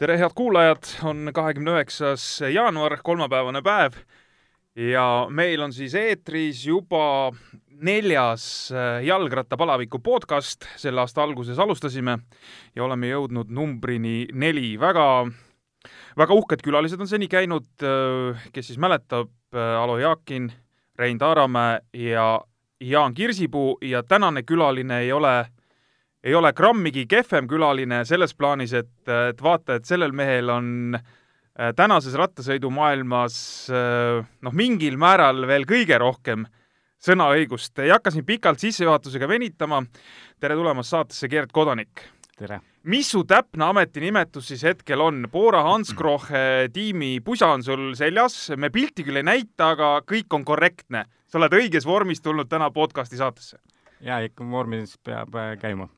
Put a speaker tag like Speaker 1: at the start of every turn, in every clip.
Speaker 1: tere, head kuulajad, on kahekümne üheksas jaanuar, kolmapäevane päev ja meil on siis eetris juba neljas äh, jalgrattapalaviku podcast, selle aasta alguses alustasime ja oleme jõudnud numbrini neli. väga, väga uhked külalised on seni käinud, äh, kes siis mäletab, äh, Alo Jaakin, Rein Taaramäe ja Jaan Kirsipuu. Ja tänane külaline ei ole ei ole grammigi kehvem külaline selles plaanis, et, et vaata, et sellel mehel on äh, tänases rattasõidumaailmas äh, noh, mingil määral veel kõige rohkem sõnaõigust. ei hakka siin pikalt sissejuhatusega venitama. tere tulemast saatesse, Gerd Kodanik!
Speaker 2: tere!
Speaker 1: mis su täpne ametinimetus siis hetkel on? Bora Hansgrohe tiimi pusa on sul seljas, me pilti küll ei näita, aga kõik on korrektne. sa oled õiges vormis tulnud täna podcasti saatesse
Speaker 2: ja ikka vormis peab äh, käima.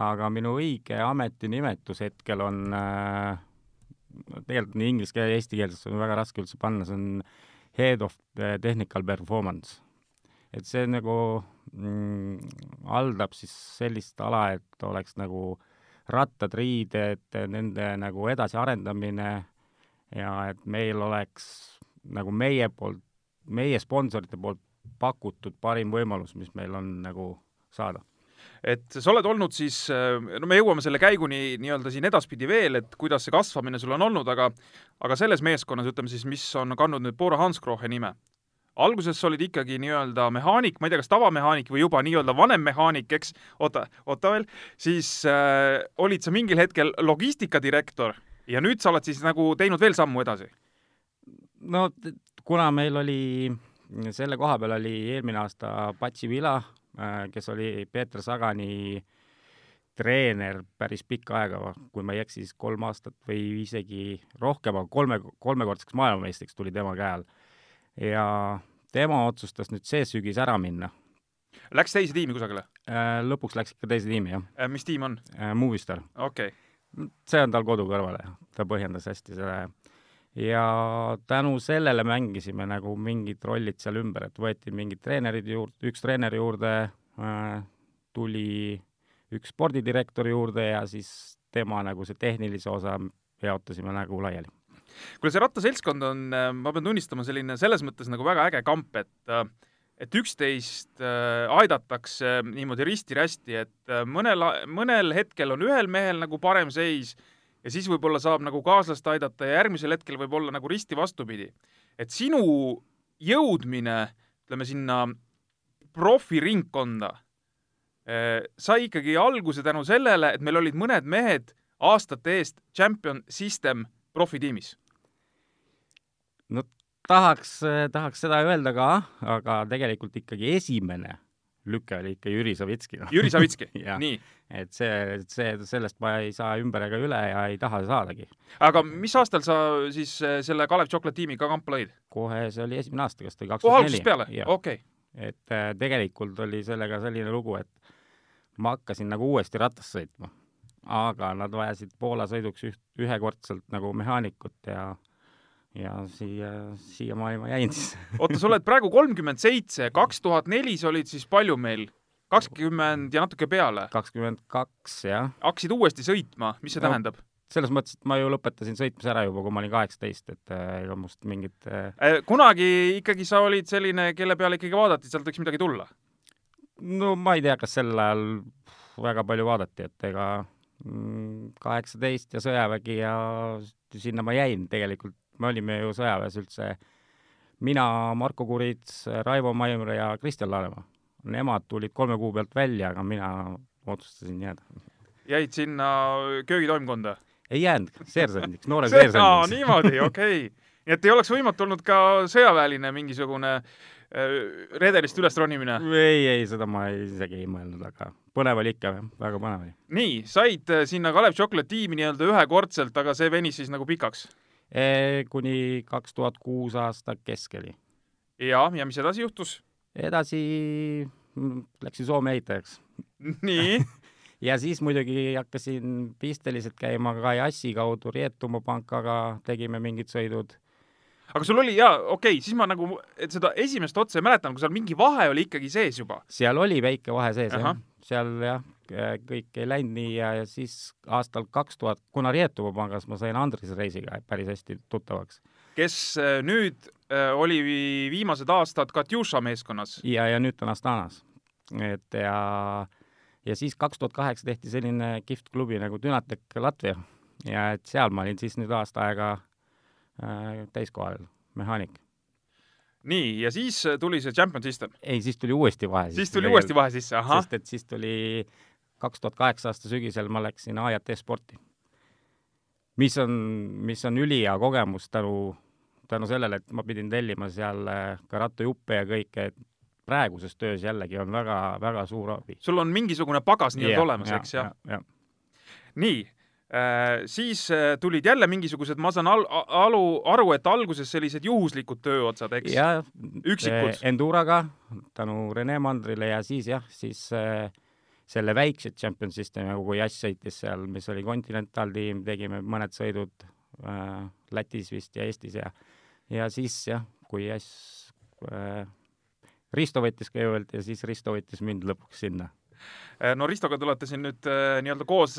Speaker 2: Aga minu õige ametinimetus hetkel on äh, tegelikult nii inglise ja eesti keeles on väga raske üldse panna, see on Head of Technical Performance. et see nagu mm, haldab siis sellist ala, et oleks nagu rattad, riided, nende nagu edasiarendamine ja et meil oleks nagu meie poolt, meie sponsorite poolt pakutud parim võimalus, mis meil on nagu saada
Speaker 1: et sa oled olnud siis, no me jõuame selle käiguni nii-öelda siin edaspidi veel, et kuidas see kasvamine sul on olnud, aga aga selles meeskonnas, ütleme siis, mis on kandnud nüüd Bora Hansgrohe nime, alguses sa olid ikkagi nii-öelda mehaanik, ma ei tea, kas tavamehaanik või juba nii-öelda vanem mehaanik, eks, oota, oota veel, siis äh, olid sa mingil hetkel logistikadirektor ja nüüd sa oled siis nagu teinud veel sammu edasi?
Speaker 2: no kuna meil oli, selle koha peal oli eelmine aasta Patsi Vila, Äh, kes oli Peeter Sagani treener päris pikka aega, kui ma ei eksi, siis kolm aastat või isegi rohkem, aga kolme, kolmekordseks maailmameistriks tuli tema käe all. ja tema otsustas nüüd see sügis ära minna.
Speaker 1: Läks teise tiimi kusagile?
Speaker 2: Äh, lõpuks läks ikka teise tiimi, jah.
Speaker 1: Äh, mis tiim on?
Speaker 2: Movistar.
Speaker 1: okei
Speaker 2: okay.. see on tal kodu kõrval ja ta põhjendas hästi selle ja tänu sellele mängisime nagu mingid rollid seal ümber, et võeti mingid treenerid juurde, üks treener juurde äh,, tuli üks spordidirektor juurde ja siis tema nagu see tehnilise osa jaotasime nagu laiali.
Speaker 1: kuule, see rattaseltskond on, äh, ma pean tunnistama, selline selles mõttes nagu väga äge kamp, et äh, et üksteist äh, aidatakse niimoodi risti-rästi, et mõnel, mõnel hetkel on ühel mehel nagu parem seis ja siis võib-olla saab nagu kaaslast aidata ja järgmisel hetkel võib olla nagu risti vastupidi. et sinu jõudmine, ütleme sinna profiringkonda eh, sai ikkagi alguse tänu sellele, et meil olid mõned mehed aastate eest Champion System profitiimis.
Speaker 2: no tahaks, tahaks seda öelda ka, aga tegelikult ikkagi esimene lüke oli ikka Jüri Savitski no..
Speaker 1: Jüri Savitski nii.
Speaker 2: et see, see, sellest ma ei saa ümber ega üle ja ei taha saadagi.
Speaker 1: aga mis aastal sa siis eh, selle Kalev Chocolate tiimiga kampa lõid?
Speaker 2: kohe, see oli esimene aasta, kas ta oli kaks tuhat neli.
Speaker 1: peale? okei okay..
Speaker 2: et äh, tegelikult oli sellega selline lugu, et ma hakkasin nagu uuesti ratast sõitma, aga nad vajasid Poola sõiduks üht, ühekordselt nagu mehaanikut ja ja siia, siiamaani ma jäin siis.
Speaker 1: oota, sa oled praegu kolmkümmend seitse, kaks tuhat neli sa olid siis palju meil? kakskümmend ja natuke peale?
Speaker 2: kakskümmend kaks, jah.
Speaker 1: hakkasid uuesti sõitma, mis see no, tähendab?
Speaker 2: selles mõttes, et ma ju lõpetasin sõitmise ära juba, kui ma olin kaheksateist, et äh, ega must mingit äh...
Speaker 1: äh kunagi ikkagi sa olid selline, kelle peale ikkagi vaadati, sealt võiks midagi tulla?
Speaker 2: no ma ei tea, kas sel ajal väga palju vaadati, et ega mm, kaheksateist ja sõjavägi ja sinna ma jäin tegelikult me olime ju sõjaväes üldse, mina, Marko Kurits, Raivo Maimre ja Kristjan Laanemaa. Nemad tulid kolme kuu pealt välja, aga mina otsustasin jääda.
Speaker 1: jäid sinna köögitoimkonda?
Speaker 2: ei jäänud, seersandiks, noore seersandiks.
Speaker 1: niimoodi, okei okay. nii et ei oleks võimatu olnud ka sõjaväeline mingisugune äh, redelist üles ronimine?
Speaker 2: ei, ei, seda ma isegi ei mõelnud, aga põnev oli ikka, väga põnev oli.
Speaker 1: nii, said äh, sinna Kalev Chocolate tiimi nii-öelda ühekordselt, aga see venis siis nagu pikaks?
Speaker 2: Kuni kaks tuhat kuus aasta keskeli.
Speaker 1: ja, ja mis edasi juhtus?
Speaker 2: edasi läksin Soome ehitajaks.
Speaker 1: nii
Speaker 2: ja siis muidugi hakkasin pisteliselt käima ka Jassi kaudu Rietumaa pankaga, tegime mingid sõidud.
Speaker 1: aga sul oli jaa, okei okay,, siis ma nagu, seda esimest otsa ei mäleta, aga seal mingi vahe oli ikkagi sees juba?
Speaker 2: seal oli väike vahe sees, jah. seal jah, kõik ei läinud nii ja, ja siis aastal kaks tuhat, kuna Rietuva pangas ma sain Andris Reisiga päris hästi tuttavaks.
Speaker 1: kes äh, nüüd äh, oli viimased aastad Katjuša meeskonnas.
Speaker 2: ja, ja nüüd ta on Astanas. et ja, ja siis kaks tuhat kaheksa tehti selline kihvt klubi nagu Dünatek Latvia ja et seal ma olin siis nüüd aasta aega äh, täiskohal mehaanik
Speaker 1: nii, ja siis tuli see Champion System?
Speaker 2: ei, siis tuli uuesti vahe
Speaker 1: sisse. siis tuli uuesti vahe sisse, ahah.
Speaker 2: sest et siis tuli kaks tuhat kaheksa aasta sügisel ma läksin AJT sporti. mis on, mis on ülihea kogemus tänu, tänu sellele, et ma pidin tellima seal äh, ka rattajuppe ja kõike, et praeguses töös jällegi on väga-väga suur abi.
Speaker 1: sul on mingisugune pagas nii-öelda yeah, olemas, eks, jah ja, ja.? nii Äh, siis äh, tulid jälle mingisugused, ma saan al-, alu, aru, et alguses sellised juhuslikud tööotsad, eks?
Speaker 2: jah,
Speaker 1: üksikud.
Speaker 2: Enduraga tänu Rene Mandrile ja siis jah, siis äh, selle väikse Champion Systemi, kui Jass sõitis seal, mis oli Continental tiim, tegime mõned sõidud äh, Lätis vist ja Eestis ja ja siis jah, kui Jass äh, Risto võttis kõigepealt ja siis Risto võttis mind lõpuks sinna.
Speaker 1: Eh, no Ristoga te olete siin nüüd eh, nii-öelda koos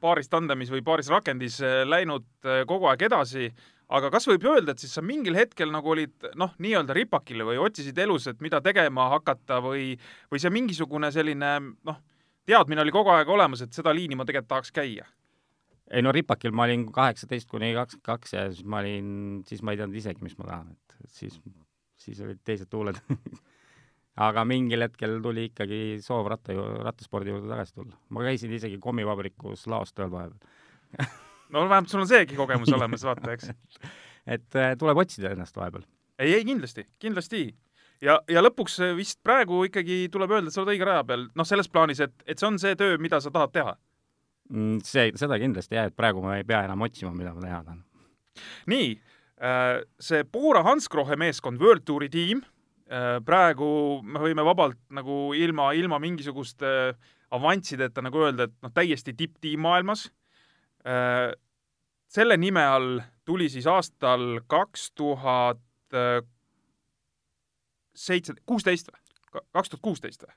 Speaker 1: paaris tandemis või paaris rakendis läinud kogu aeg edasi, aga kas võib öelda, et siis sa mingil hetkel nagu olid noh, nii-öelda ripakil või otsisid elus, et mida tegema hakata või, või see mingisugune selline noh, teadmine oli kogu aeg olemas, et seda liini ma tegelikult tahaks käia?
Speaker 2: ei no ripakil ma olin kaheksateist kuni kakskümmend kaks ja siis ma olin, siis ma ei teadnud isegi, mis ma tahan, et siis, siis olid teised tuuled aga mingil hetkel tuli ikkagi soov ratta ju, rattaspordi juurde tagasi tulla. ma käisin isegi kommivabrikus laos tööl vahepeal
Speaker 1: no vähemalt sul on seegi kogemus olemas, vaata, eks
Speaker 2: et äh, tuleb otsida ennast vahepeal.
Speaker 1: ei, ei kindlasti, kindlasti. Ja, ja lõpuks vist praegu ikkagi tuleb öelda, et sa oled õige raja peal, noh, selles plaanis, et, et see on see töö, mida sa tahad teha
Speaker 2: mm,. see, seda kindlasti jah, et praegu ma ei pea enam otsima, mida ma teha tahan.
Speaker 1: nii, äh, see Bora Hansgrohe meeskond, World Touri tiim Äh, praegu me võime vabalt nagu ilma, ilma mingisuguste avanssideta nagu öelda, et noh, täiesti tipptiim maailmas. Äh, selle nime all tuli siis aastal kaks tuhat seitse, kuusteist või? kaks tuhat kuusteist või?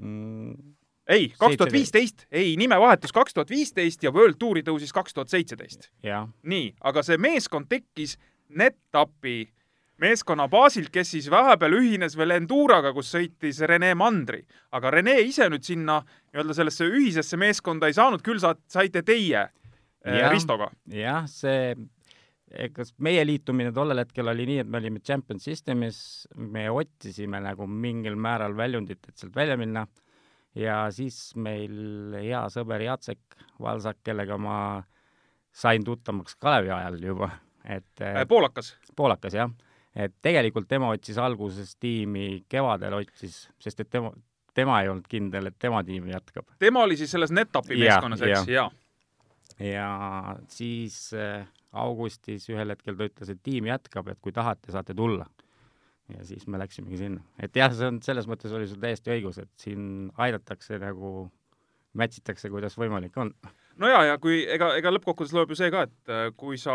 Speaker 1: Mm, ei, kaks tuhat viisteist, ei, nimevahetus kaks tuhat viisteist ja World Touri tõusis kaks tuhat seitseteist. nii, aga see meeskond tekkis NetApi meeskonna baasilt, kes siis vahepeal ühines veel Enduraga, kus sõitis Rene Mandri. aga Rene ise nüüd sinna nii-öelda sellesse ühisesse meeskonda ei saanud, küll sa, saite teie äh, ja, Ristoga.
Speaker 2: jah, see, kas meie liitumine tollel hetkel oli nii, et me olime Champion Systemis, me otsisime nagu mingil määral väljundit, et sealt välja minna ja siis meil hea sõber Jacek Valsak, kellega ma sain tuttavaks Kalevi ajal juba, et
Speaker 1: äh, poolakas?
Speaker 2: poolakas, jah et tegelikult tema otsis alguses tiimi, kevadel otsis, sest et tema, tema ei olnud kindel, et tema tiimi jätkab.
Speaker 1: tema oli siis selles NetApi meeskonnas, eks, jaa?
Speaker 2: ja siis äh, augustis ühel hetkel ta ütles, et tiim jätkab, et kui tahate, saate tulla. ja siis me läksimegi sinna. et jah, see on, selles mõttes oli sul täiesti õigus, et siin aidatakse nagu, mätsitakse, kuidas võimalik on
Speaker 1: no ja, ja kui ega, ega lõppkokkuvõttes loeb ju see ka, et äh, kui sa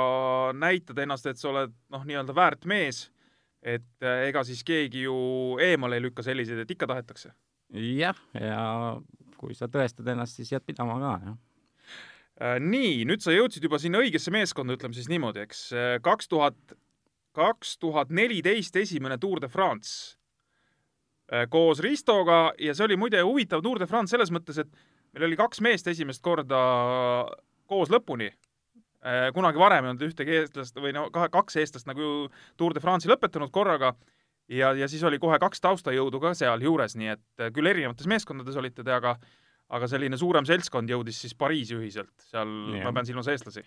Speaker 1: näitad ennast, et sa oled noh, nii-öelda väärt mees, et äh, ega siis keegi ju eemale ei lükka selliseid, et ikka tahetakse.
Speaker 2: jah, ja kui sa tõestad ennast, siis jääd pidama ka, jah
Speaker 1: nii, nüüd sa jõudsid juba sinna õigesse meeskonda, ütleme siis niimoodi, eks, kaks tuhat, kaks tuhat neliteist esimene Tour de France. Koos Ristoga ja see oli muide huvitav Tour de France selles mõttes, et meil oli kaks meest esimest korda koos lõpuni. Äh, kunagi varem ei olnud ühtegi eestlast või no kaks eestlast nagu Tour de France'i lõpetanud korraga. Ja, ja siis oli kohe kaks taustajõudu ka sealjuures, nii et äh, küll erinevates meeskondades olite te, aga aga selline suurem seltskond jõudis siis Pariisi ühiselt, seal ja. ma pean silmas eestlasi.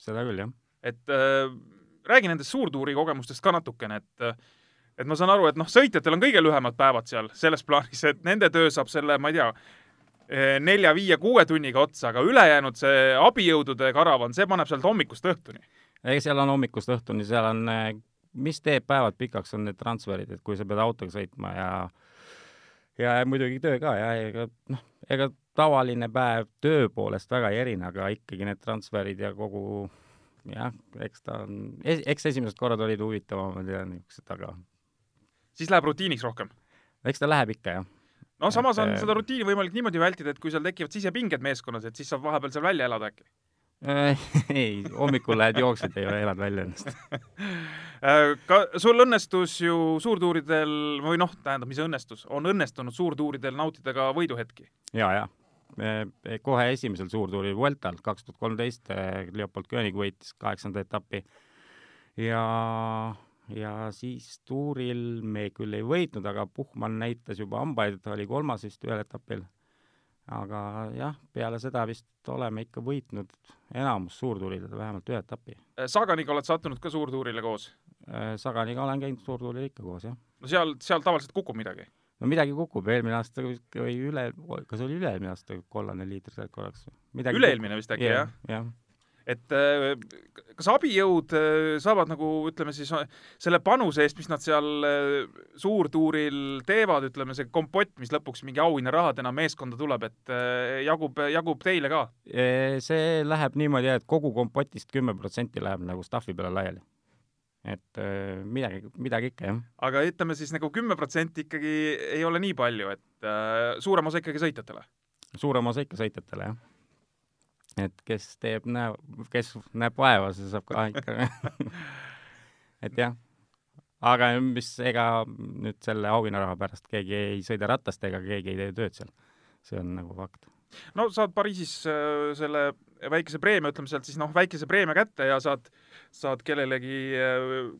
Speaker 2: seda küll, jah.
Speaker 1: et äh, räägi nendest suurtuuri kogemustest ka natukene, et äh, et ma saan aru, et noh, sõitjatel on kõige lühemad päevad seal selles plaanis, et nende töö saab selle, ma ei tea, Eh, nelja-viie-kuue tunniga otsa, aga ülejäänud see abijõudude karavan, see paneb sealt hommikust õhtuni.
Speaker 2: ei, seal on hommikust õhtuni, seal on, eh, mis teeb päevad pikaks, on need transferid, et kui sa pead autoga sõitma ja ja muidugi töö ka ja ega noh, ega tavaline päev töö poolest väga ei erine, aga ikkagi need transferid ja kogu jah, eks ta on, eks esimesed korrad olid huvitavamad ja niisugused, aga
Speaker 1: siis läheb rutiiniks rohkem?
Speaker 2: eks ta läheb ikka, jah
Speaker 1: no samas on
Speaker 2: Et, äh,
Speaker 1: seda rutiini võimalik niimoodi vältida, et kui seal tekivad sisepinged meeskonnas, et siis saab vahepeal seal välja elada äkki.
Speaker 2: ei, hommikul lähed jooksed ja elad välja ennast.
Speaker 1: Äh, ka sul õnnestus ju suurtuuridel või noh, tähendab, mis õnnestus, on õnnestunud suurtuuridel nautida ka võiduhetki.
Speaker 2: ja, ja kohe esimesel suurtuuril Vueltal kaks tuhat kolmteist Leopold Köönig võitis kaheksanda etapi ja, ja siis tuuril me küll ei võitnud, aga Puhman näitas juba hambaid, oli kolmas vist ühel etapil. Aga jah, peale seda vist oleme ikka võitnud enamus suurtuuridel vähemalt ühe etapi.
Speaker 1: Saganiga oled sattunud ka suurtuurile koos.
Speaker 2: Saganiga olen käinud suurtuuril ikka koos, jah.
Speaker 1: no seal, seal tavaliselt kukub midagi.
Speaker 2: no midagi kukub, eelmine aasta või üle, kas oli üle-eelmine aasta kollane liiter sealt korraks
Speaker 1: üle-eelmine vist äkki jah?
Speaker 2: jah,
Speaker 1: et äh, kas abijõud äh, saavad nagu ütleme siis selle panuse eest, mis nad seal äh, suurtuuril teevad, ütleme see kompott, mis lõpuks mingi auhinnarahadena meeskonda tuleb, et jagub, jagub teile ka?
Speaker 2: see läheb niimoodi, et kogu kompotist kümme protsenti läheb nagu staffi peale laiali. et midagi, midagi ikka jah.
Speaker 1: aga ütleme siis nagu kümme protsenti ikkagi ei ole nii palju, et äh, suurem osa ikkagi sõitjatele.
Speaker 2: suurem osa ikka sõitjatele jah. Et kes teeb, näeb, kes näeb vaeva, see saab ka ikka. et jah, aga mis, ega nüüd selle auhinnaraha pärast keegi ei sõida ratast ega keegi ei tee tööd seal. see on nagu fakt.
Speaker 1: no saad Pariisis äh, selle väikese preemia, ütleme sealt siis noh, väikese preemia kätte ja saad, saad kellelegi äh,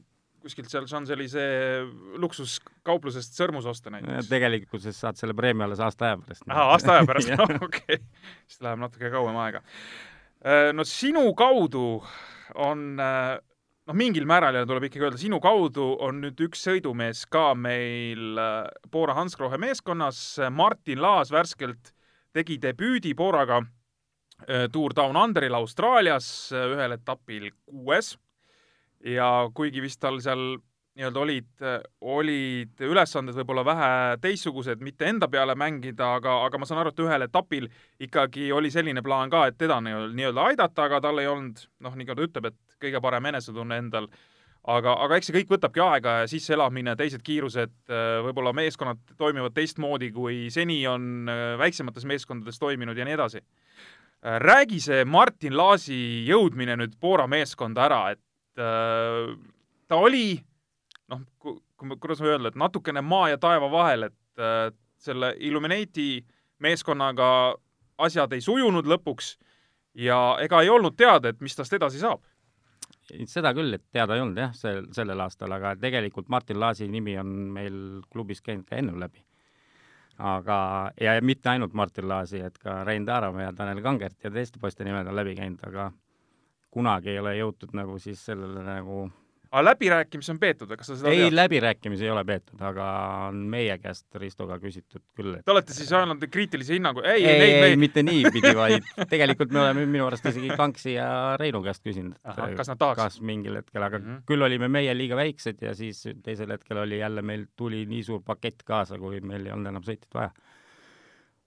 Speaker 1: kuskilt seal Champs-Élysee luksuskauplusest sõrmus osta näiteks.
Speaker 2: tegelikkuses saad selle preemia alles aasta aja pärast.
Speaker 1: ahah, aasta aja pärast okei. siis läheb natuke kauem aega. no sinu kaudu on noh, mingil määral ja tuleb ikkagi öelda, sinu kaudu on nüüd üks sõidumees ka meil äh, Bora Hansgrohe meeskonnas, Martin Laas värskelt tegi debüüdi Boraga äh, Tour Down Underil Austraalias äh, ühel etapil kuues ja kuigi vist tal seal nii-öelda olid, olid ülesanded võib-olla vähe teistsugused, mitte enda peale mängida, aga, aga ma saan aru, et ühel etapil ikkagi oli selline plaan ka, et teda nii-öelda aidata, aga tal ei olnud noh, nii nagu ta ütleb, et kõige parem enesetunne endal. aga, aga eks see kõik võtabki aega ja sisseelamine, teised kiirused, võib-olla meeskonnad toimivad teistmoodi, kui seni on äh, väiksemates meeskondades toiminud ja nii edasi. räägi see Martin Laasi jõudmine nüüd Bora meeskonda ära, et äh, ta oli noh, kui ma, kuidas ma öelda, et natukene maa ja taeva vahel, et äh, selle Illuminati meeskonnaga asjad ei sujunud lõpuks ja ega ei olnud teada, et mis tast edasi saab.
Speaker 2: seda küll, et teada ei olnud jah, sel, sellel aastal, aga tegelikult Martin Laasi nimi on meil klubis käinud ka ennem läbi. aga, ja mitte ainult Martin Laasi, et ka Rein Taaramäe ja Tanel Kangert ja teiste poiste nimed on läbi käinud, aga kunagi ei ole jõutud nagu siis sellele nagu
Speaker 1: aga läbirääkimisi on peetud, kas sa seda
Speaker 2: ei, läbirääkimisi ei ole peetud, aga on meie käest Ristoga küsitud küll, et
Speaker 1: Te olete siis andnud kriitilise hinnangu? ei,
Speaker 2: ei,
Speaker 1: ei,
Speaker 2: ei, mitte niipidi, vaid tegelikult me oleme minu arust isegi Kanksi ja Reinu käest küsinud, et
Speaker 1: kas nad tahaks?
Speaker 2: kas mingil hetkel, aga mm. -hmm. küll olime meie liiga väiksed ja siis teisel hetkel oli jälle meil tuli nii suur pakett kaasa, kui meil ei olnud enam sõitjat vaja.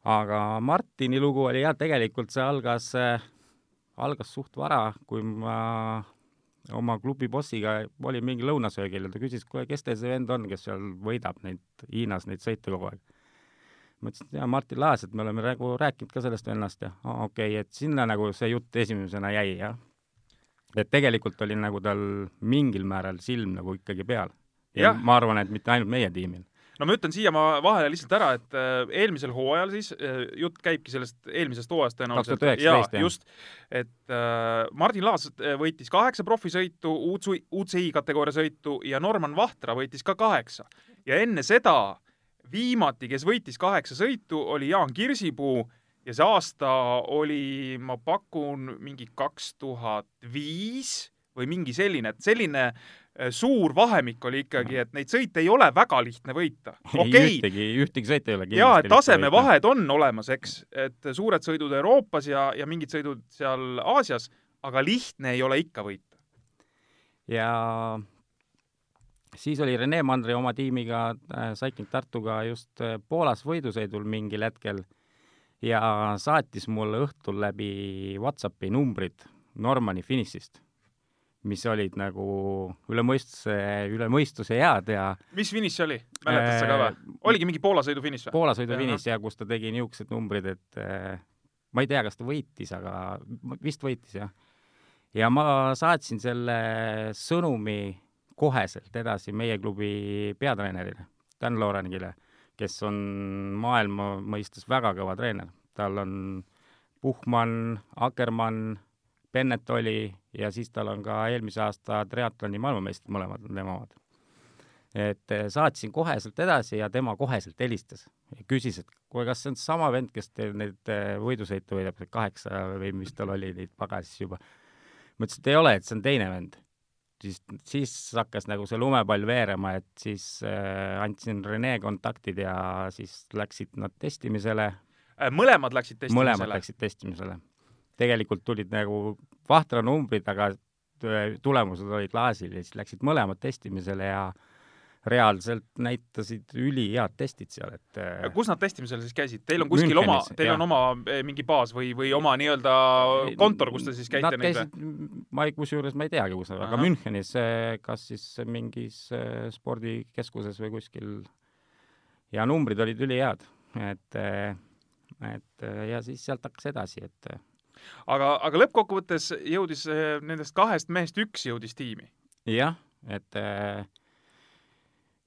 Speaker 2: aga Martini lugu oli jah, tegelikult see algas, algas suht vara, kui ma oma klubi bossiga olin mingi lõunasöögil ja ta küsis, kuule, kes teil see vend on, kes seal võidab neid Hiinas neid sõite kogu aeg. ma ütlesin, et jaa, Martin Laas, et me oleme nagu rääkinud ka sellest vennast ja okei okay,, et sinna nagu see jutt esimesena jäi jah. et tegelikult oli nagu tal mingil määral silm nagu ikkagi peal. ja ma arvan, et mitte ainult meie tiimil.
Speaker 1: No ma ütlen siia ma vahele lihtsalt ära, et äh, eelmisel hooajal siis äh, jutt käibki sellest eelmisest hooajast tõenäoliselt.
Speaker 2: 2019,
Speaker 1: jaa, just, et äh, Martin Laas äh, võitis kaheksa profisõitu, UCI kategooria sõitu ja Norman Vahtra võitis ka kaheksa. ja enne seda viimati, kes võitis kaheksa sõitu, oli Jaan Kirsipuu ja see aasta oli, ma pakun, mingi kaks tuhat viis või mingi selline, et selline äh, suur vahemik oli ikkagi, et neid sõite ei ole väga lihtne võita. okei
Speaker 2: ühtegi, ühtegi sõitu ei ole
Speaker 1: jaa, et tasemevahed on olemas, eks, et suured sõidud Euroopas ja, ja mingid sõidud seal Aasias, aga lihtne ei ole ikka võita.
Speaker 2: ja siis oli Rene Mandri oma tiimiga äh, Cycling Tartuga just äh, Poolas võidusõidul mingil hetkel ja saatis mulle õhtul läbi Whatsappi numbrid Normani finišist. Mis olid nagu üle mõistuse, üle mõistuse head ja
Speaker 1: mis finiš see oli? mäletad sa ka või?
Speaker 2: Äh,
Speaker 1: oligi mingi Poola sõidu finiš või?
Speaker 2: Poola sõidu finiš ja kus ta tegi niisugused numbrid, et äh, ma ei tea, kas ta võitis, aga vist võitis jah. ja ma saatsin selle sõnumi koheselt edasi meie klubi peatreenerile, Dan Lorenile, kes on maailma mõistes väga kõva treener. tal on Puhman, Akkermann, Bennett oli ja siis tal on ka eelmise aasta triatloni maailmameistrid, mõlemad on tema omad. et eh, saatsin koheselt edasi ja tema koheselt helistas ja küsis, et kuule, kas see on sama vend, kes teil neid eh, võidusõite võidab, kaheksa või mis tal oli neid pagasis juba. ma ütlesin, et ei ole, et see on teine vend. siis, siis hakkas nagu see lumepall veerema, et siis äh, andsin Rene kontaktid ja siis läksid nad testimisele.
Speaker 1: mõlemad läksid testimisele?
Speaker 2: mõlemad läksid testimisele tegelikult tulid nagu vahtra numbrid, aga tulemused olid laasil ja siis läksid mõlemad testimisele ja reaalselt näitasid ülihead testid seal, et
Speaker 1: kus nad testimisel siis käisid? Teil on kuskil Münchenis, oma, teil jah. on oma mingi baas või, või oma nii-öelda kontor, kus te siis käite
Speaker 2: nad käisid, ma ei, kusjuures ma ei teagi, kus nad, aga Münchenis, kas siis mingis spordikeskuses või kuskil ja numbrid olid ülihead, et et ja siis sealt hakkas edasi, et
Speaker 1: aga, aga lõppkokkuvõttes jõudis eh, nendest kahest mehest üks jõudis tiimi.
Speaker 2: jah, et eh,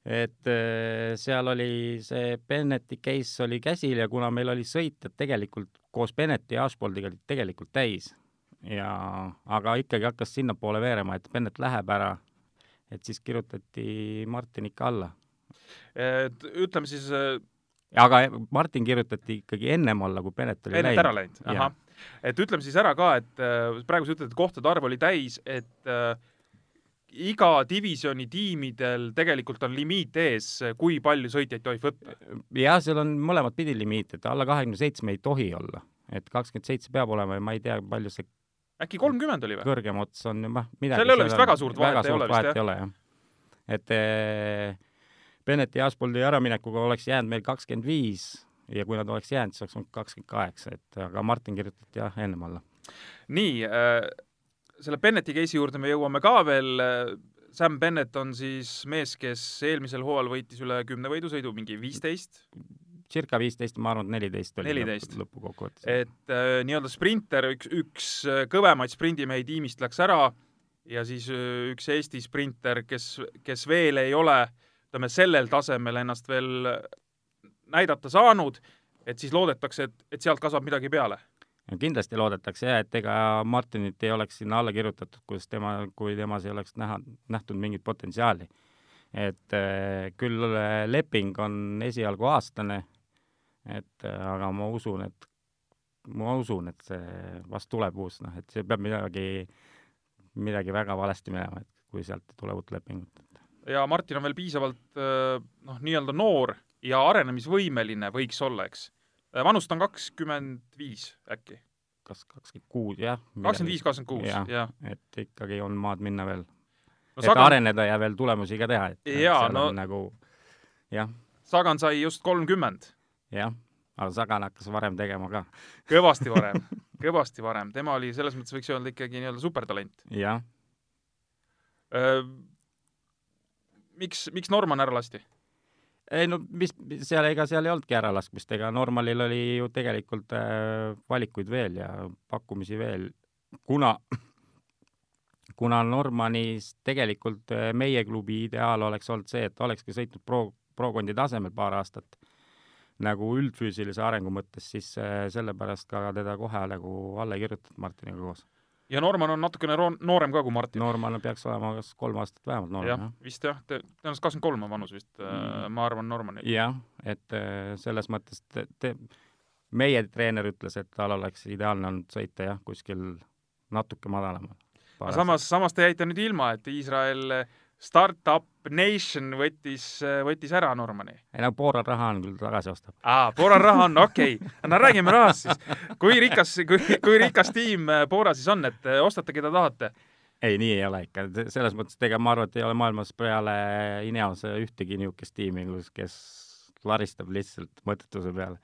Speaker 2: et eh, seal oli see Bennetti case oli käsil ja kuna meil oli sõitjad tegelikult koos Bennetti ja Ashboldiga olid tegelikult täis ja aga ikkagi hakkas sinnapoole veerema, et Bennett läheb ära, et siis kirjutati Martin ikka alla.
Speaker 1: ütleme siis
Speaker 2: aga Martin kirjutati ikkagi ennem alla, kui Bennet oli
Speaker 1: läinud. Bennet ära läinud, ahah et ütleme siis ära ka, et äh, praegu sa ütled, et kohtade arv oli täis, et äh, iga divisjoni tiimidel tegelikult on limiit ees, kui palju sõitjaid tohib võtta?
Speaker 2: jah, seal on mõlemat pidi limiit, et alla kahekümne seitsme ei tohi olla, et kakskümmend seitse peab olema ja ma ei tea, palju see
Speaker 1: äkki kolmkümmend oli või?
Speaker 2: kõrgem ots on, noh, midagi
Speaker 1: seal ei ole vist väga suurt vahet, ei ole vist,
Speaker 2: jah? et eh, Bennetti ja Aspoldi äraminekuga oleks jäänud meil kakskümmend viis ja kui nad oleks jäänud, siis oleks olnud kakskümmend kaheksa, et aga Martin kirjutati jah, ennem alla.
Speaker 1: nii äh,, selle Bennetti case'i juurde me jõuame ka veel. Sam Bennett on siis mees, kes eelmisel hooajal võitis üle kümne võidusõidu, mingi viisteist?
Speaker 2: circa viisteist, ma arvan, et neliteist oli
Speaker 1: 14.
Speaker 2: lõpukokkuvõttes.
Speaker 1: et äh, nii-öelda sprinter, üks, üks kõvemaid sprindimehi tiimist läks ära ja siis äh, üks Eesti sprinter, kes, kes veel ei ole ütleme, sellel tasemel ennast veel näidata saanud, et siis loodetakse, et, et sealt kasvab midagi peale.
Speaker 2: kindlasti loodetakse jah, et ega Martinit ei oleks sinna alla kirjutatud, kus tema, kui temas ei oleks näha, nähtud mingit potentsiaali. et äh, küll leping on esialgu aastane, et äh, aga ma usun, et ma usun, et see vast tuleb uus, noh, et see peab midagi, midagi väga valesti minema, et kui sealt ei tule uut lepingut.
Speaker 1: ja Martin on veel piisavalt noh, nii-öelda noor ja arenemisvõimeline võiks olla, eks. Äh, vanust on kakskümmend viis äkki.
Speaker 2: kas kakskümmend kuus, jah.
Speaker 1: kakskümmend viis, kakskümmend kuus, jah.
Speaker 2: et ikkagi on maad minna veel no,. et Sagan... areneda ja veel tulemusi ka teha, et
Speaker 1: jaa, no
Speaker 2: nagu jah.
Speaker 1: Sagan sai just kolmkümmend.
Speaker 2: jah, aga Sagan hakkas varem tegema ka.
Speaker 1: kõvasti varem kõvasti varem, tema oli selles mõttes võiks öelda ikkagi nii-öelda supertalent.
Speaker 2: jah.
Speaker 1: miks, miks Norman ära lasti?
Speaker 2: Ei no mis, seal, ega seal ei olnudki äralaskmist, ega Normalil oli ju tegelikult äh, valikuid veel ja pakkumisi veel, kuna, kuna Normanis tegelikult äh, meie klubi ideaal oleks olnud see, et olekski sõitnud pro, prokondi tasemel paar aastat nagu üldfüüsilise arengu mõttes, siis äh, sellepärast ka teda kohe nagu alla ei kirjutatud Martiniga koos
Speaker 1: ja Norman on natukene noorem ka kui Martin.
Speaker 2: Norman peaks olema kas kolm aastat vähemalt noorem,
Speaker 1: jah? vist jah, tõenäoliselt kakskümmend kolm on vanus vist äh, mm., ma arvan, Normani.
Speaker 2: jah, et äh, selles mõttes te, te, meie treener ütles, et tal oleks ideaalne olnud sõita jah, kuskil natuke madalamal.
Speaker 1: samas, samas te jäite nüüd ilma, et Iisrael Startup Nation võttis, võttis ära Normani.
Speaker 2: ei no Booral raha on küll tagasi ostab.
Speaker 1: aa, Booral raha on, okei okay.. no räägime rahast siis. kui rikas, kui, kui rikas tiim Bora siis on, et ostate, keda tahate?
Speaker 2: ei, nii ei ole ikka, selles mõttes, et ega ma arvan, et ei ole maailmas peale Ineose ühtegi niisugust tiimi, kus, kes laristab lihtsalt mõttetuse peale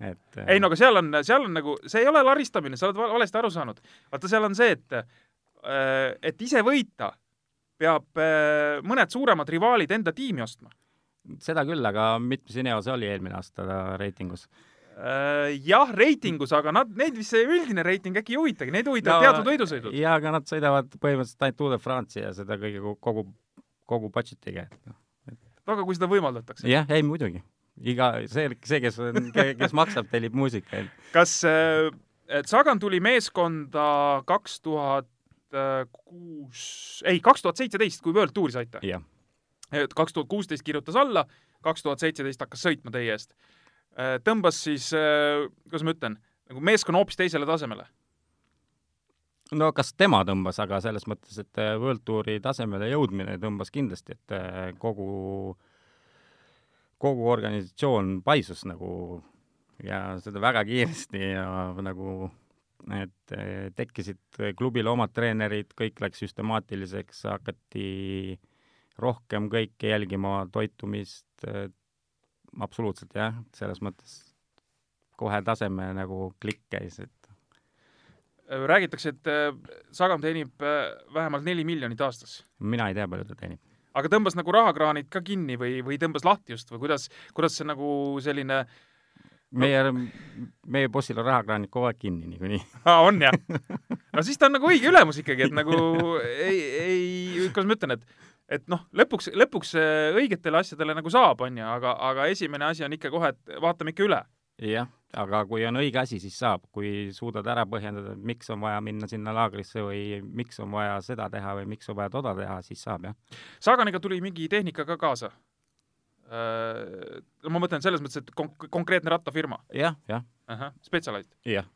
Speaker 2: et
Speaker 1: ei no aga seal on, seal on nagu, see ei ole laristamine, sa oled valesti aru saanud. vaata, seal on see, et et ise võita, peab äh, mõned suuremad rivaalid enda tiimi ostma.
Speaker 2: seda küll, aga mitmes Ineos oli eelmine aasta reitingus?
Speaker 1: Äh, jah, reitingus, aga nad, neid vist see üldine reiting äkki ei huvitagi, neid huvitavad no, teatud võidusõidud.
Speaker 2: jaa, aga nad sõidavad põhimõtteliselt ainult Tour de France'i ja seda kõige kogu, kogu budget'iga, et noh.
Speaker 1: no aga kui seda võimaldatakse?
Speaker 2: jah, ei muidugi. iga, see, see, kes on, kes maksab, tellib muusika.
Speaker 1: kas äh, Sagan tuli meeskonda kaks tuhat kuus, ei, kaks tuhat seitseteist, kui World Touri saite? kaks tuhat kuusteist kirjutas alla, kaks tuhat seitseteist hakkas sõitma teie eest. Äh, tõmbas siis, äh, kuidas ma ütlen, nagu meeskonna hoopis teisele tasemele?
Speaker 2: no kas tema tõmbas, aga selles mõttes, et äh, World Touri tasemele jõudmine tõmbas kindlasti, et kogu, kogu organisatsioon paisus nagu ja seda väga kiiresti ja nagu et eh, tekkisid klubile omad treenerid, kõik läks süstemaatiliseks, hakati rohkem kõike jälgima, toitumist, eh, absoluutselt jah, selles mõttes kohe taseme nagu klikk käis, et
Speaker 1: räägitakse, et Sagam teenib vähemalt neli miljonit aastas.
Speaker 2: mina ei tea, palju ta teenib.
Speaker 1: aga tõmbas nagu rahakraanid ka kinni või, või tõmbas lahti just või kuidas, kuidas see nagu selline äh,
Speaker 2: meie no., meie bossil on rahakraanid kogu aeg kinni niikuinii.
Speaker 1: aa, on jah? no siis ta on nagu õige ülemus ikkagi, et nagu ei, ei, kuidas ma ütlen, et et noh, lõpuks, lõpuks õigetele asjadele nagu saab, on ju, aga, aga esimene asi on ikka kohe, et vaatame ikka üle.
Speaker 2: jah, aga kui on õige asi, siis saab, kui suudad ära põhjendada, miks on vaja minna sinna laagrisse või miks on vaja seda teha või miks on vaja toda teha, siis saab, jah.
Speaker 1: Saaganiga tuli mingi tehnika ka kaasa Äh, no ma mõtlen selles mõttes, et konk-, konkreetne rattafirma
Speaker 2: ja,. jah,
Speaker 1: jah. Spetsialist.
Speaker 2: jah.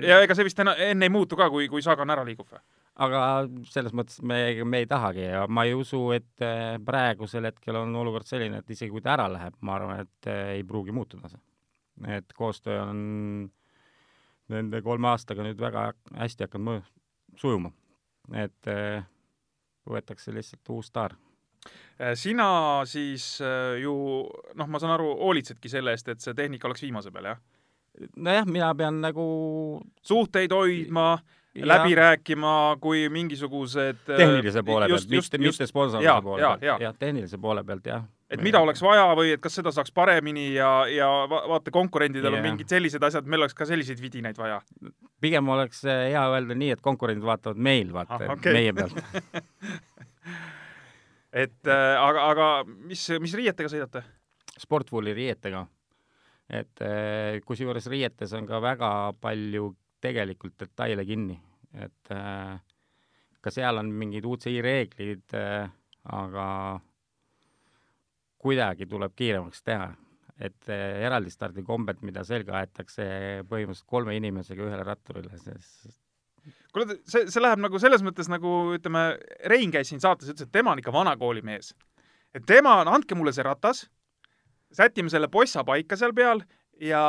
Speaker 1: ja ega see vist enne, enne ei muutu ka, kui, kui Sagan ära liigub või?
Speaker 2: aga selles mõttes me, me ei tahagi ja ma ei usu, et äh, praegusel hetkel on olukord selline, et isegi kui ta ära läheb, ma arvan, et äh, ei pruugi muutuda see. et koostöö on nende kolme aastaga nüüd väga hästi hakanud sujuma. et võetakse lihtsalt uus staar
Speaker 1: Äh, sina siis äh, ju noh, ma saan aru, hoolitsedki selle eest, et see tehnika oleks viimase peal, jah?
Speaker 2: nojah, mina pean nagu
Speaker 1: suhteid hoidma, läbi rääkima, kui mingisugused
Speaker 2: äh, tehnilise poole pealt, mitte, mitte sponsorluse poole pealt, jah, tehnilise poole pealt, jah.
Speaker 1: et mida oleks vaja või et kas seda saaks paremini ja, ja vaata, konkurentidel yeah. on mingid sellised asjad, meil oleks ka selliseid vidinaid vaja.
Speaker 2: pigem oleks hea öelda nii, et konkurendid vaatavad meil, vaata ah,, okay. meie pealt
Speaker 1: et äh, aga, aga mis, mis riietega sõidate?
Speaker 2: Sportwooli riietega. et äh, kusjuures riietes on ka väga palju tegelikult detaile kinni, et äh, ka seal on mingid UCI reeglid, aga kuidagi tuleb kiiremaks teha, et eraldi stardikombed, mida selga aetakse põhimõtteliselt kolme inimesega ühele ratturile, sest
Speaker 1: kuule, see, see läheb nagu selles mõttes nagu ütleme, Rein käis siin saates, ütles, et tema on ikka vanakooli mees. et tema, andke mulle see ratas, sätime selle possa paika seal peal ja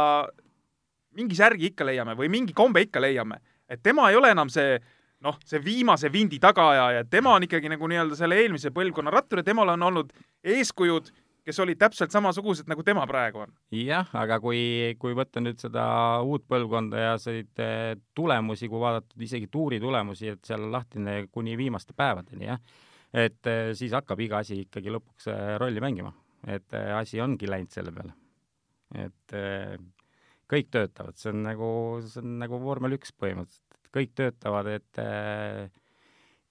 Speaker 1: mingi särgi ikka leiame või mingi kombe ikka leiame. et tema ei ole enam see noh, see viimase vindi tagaajaja, tema on ikkagi nagu nii-öelda selle eelmise põlvkonna rattur ja temal on olnud eeskujud kes olid täpselt samasugused, nagu tema praegu on.
Speaker 2: jah, aga kui, kui võtta nüüd seda uut põlvkonda ja neid eh, tulemusi, kui vaadata isegi tuuri tulemusi, et seal on lahtine kuni viimaste päevadeni, jah, et eh, siis hakkab iga asi ikkagi lõpuks eh, rolli mängima. et asi ongi läinud selle peale. et kõik töötavad, see on nagu, see on nagu vormel üks põhimõtteliselt, kõik töötavad, et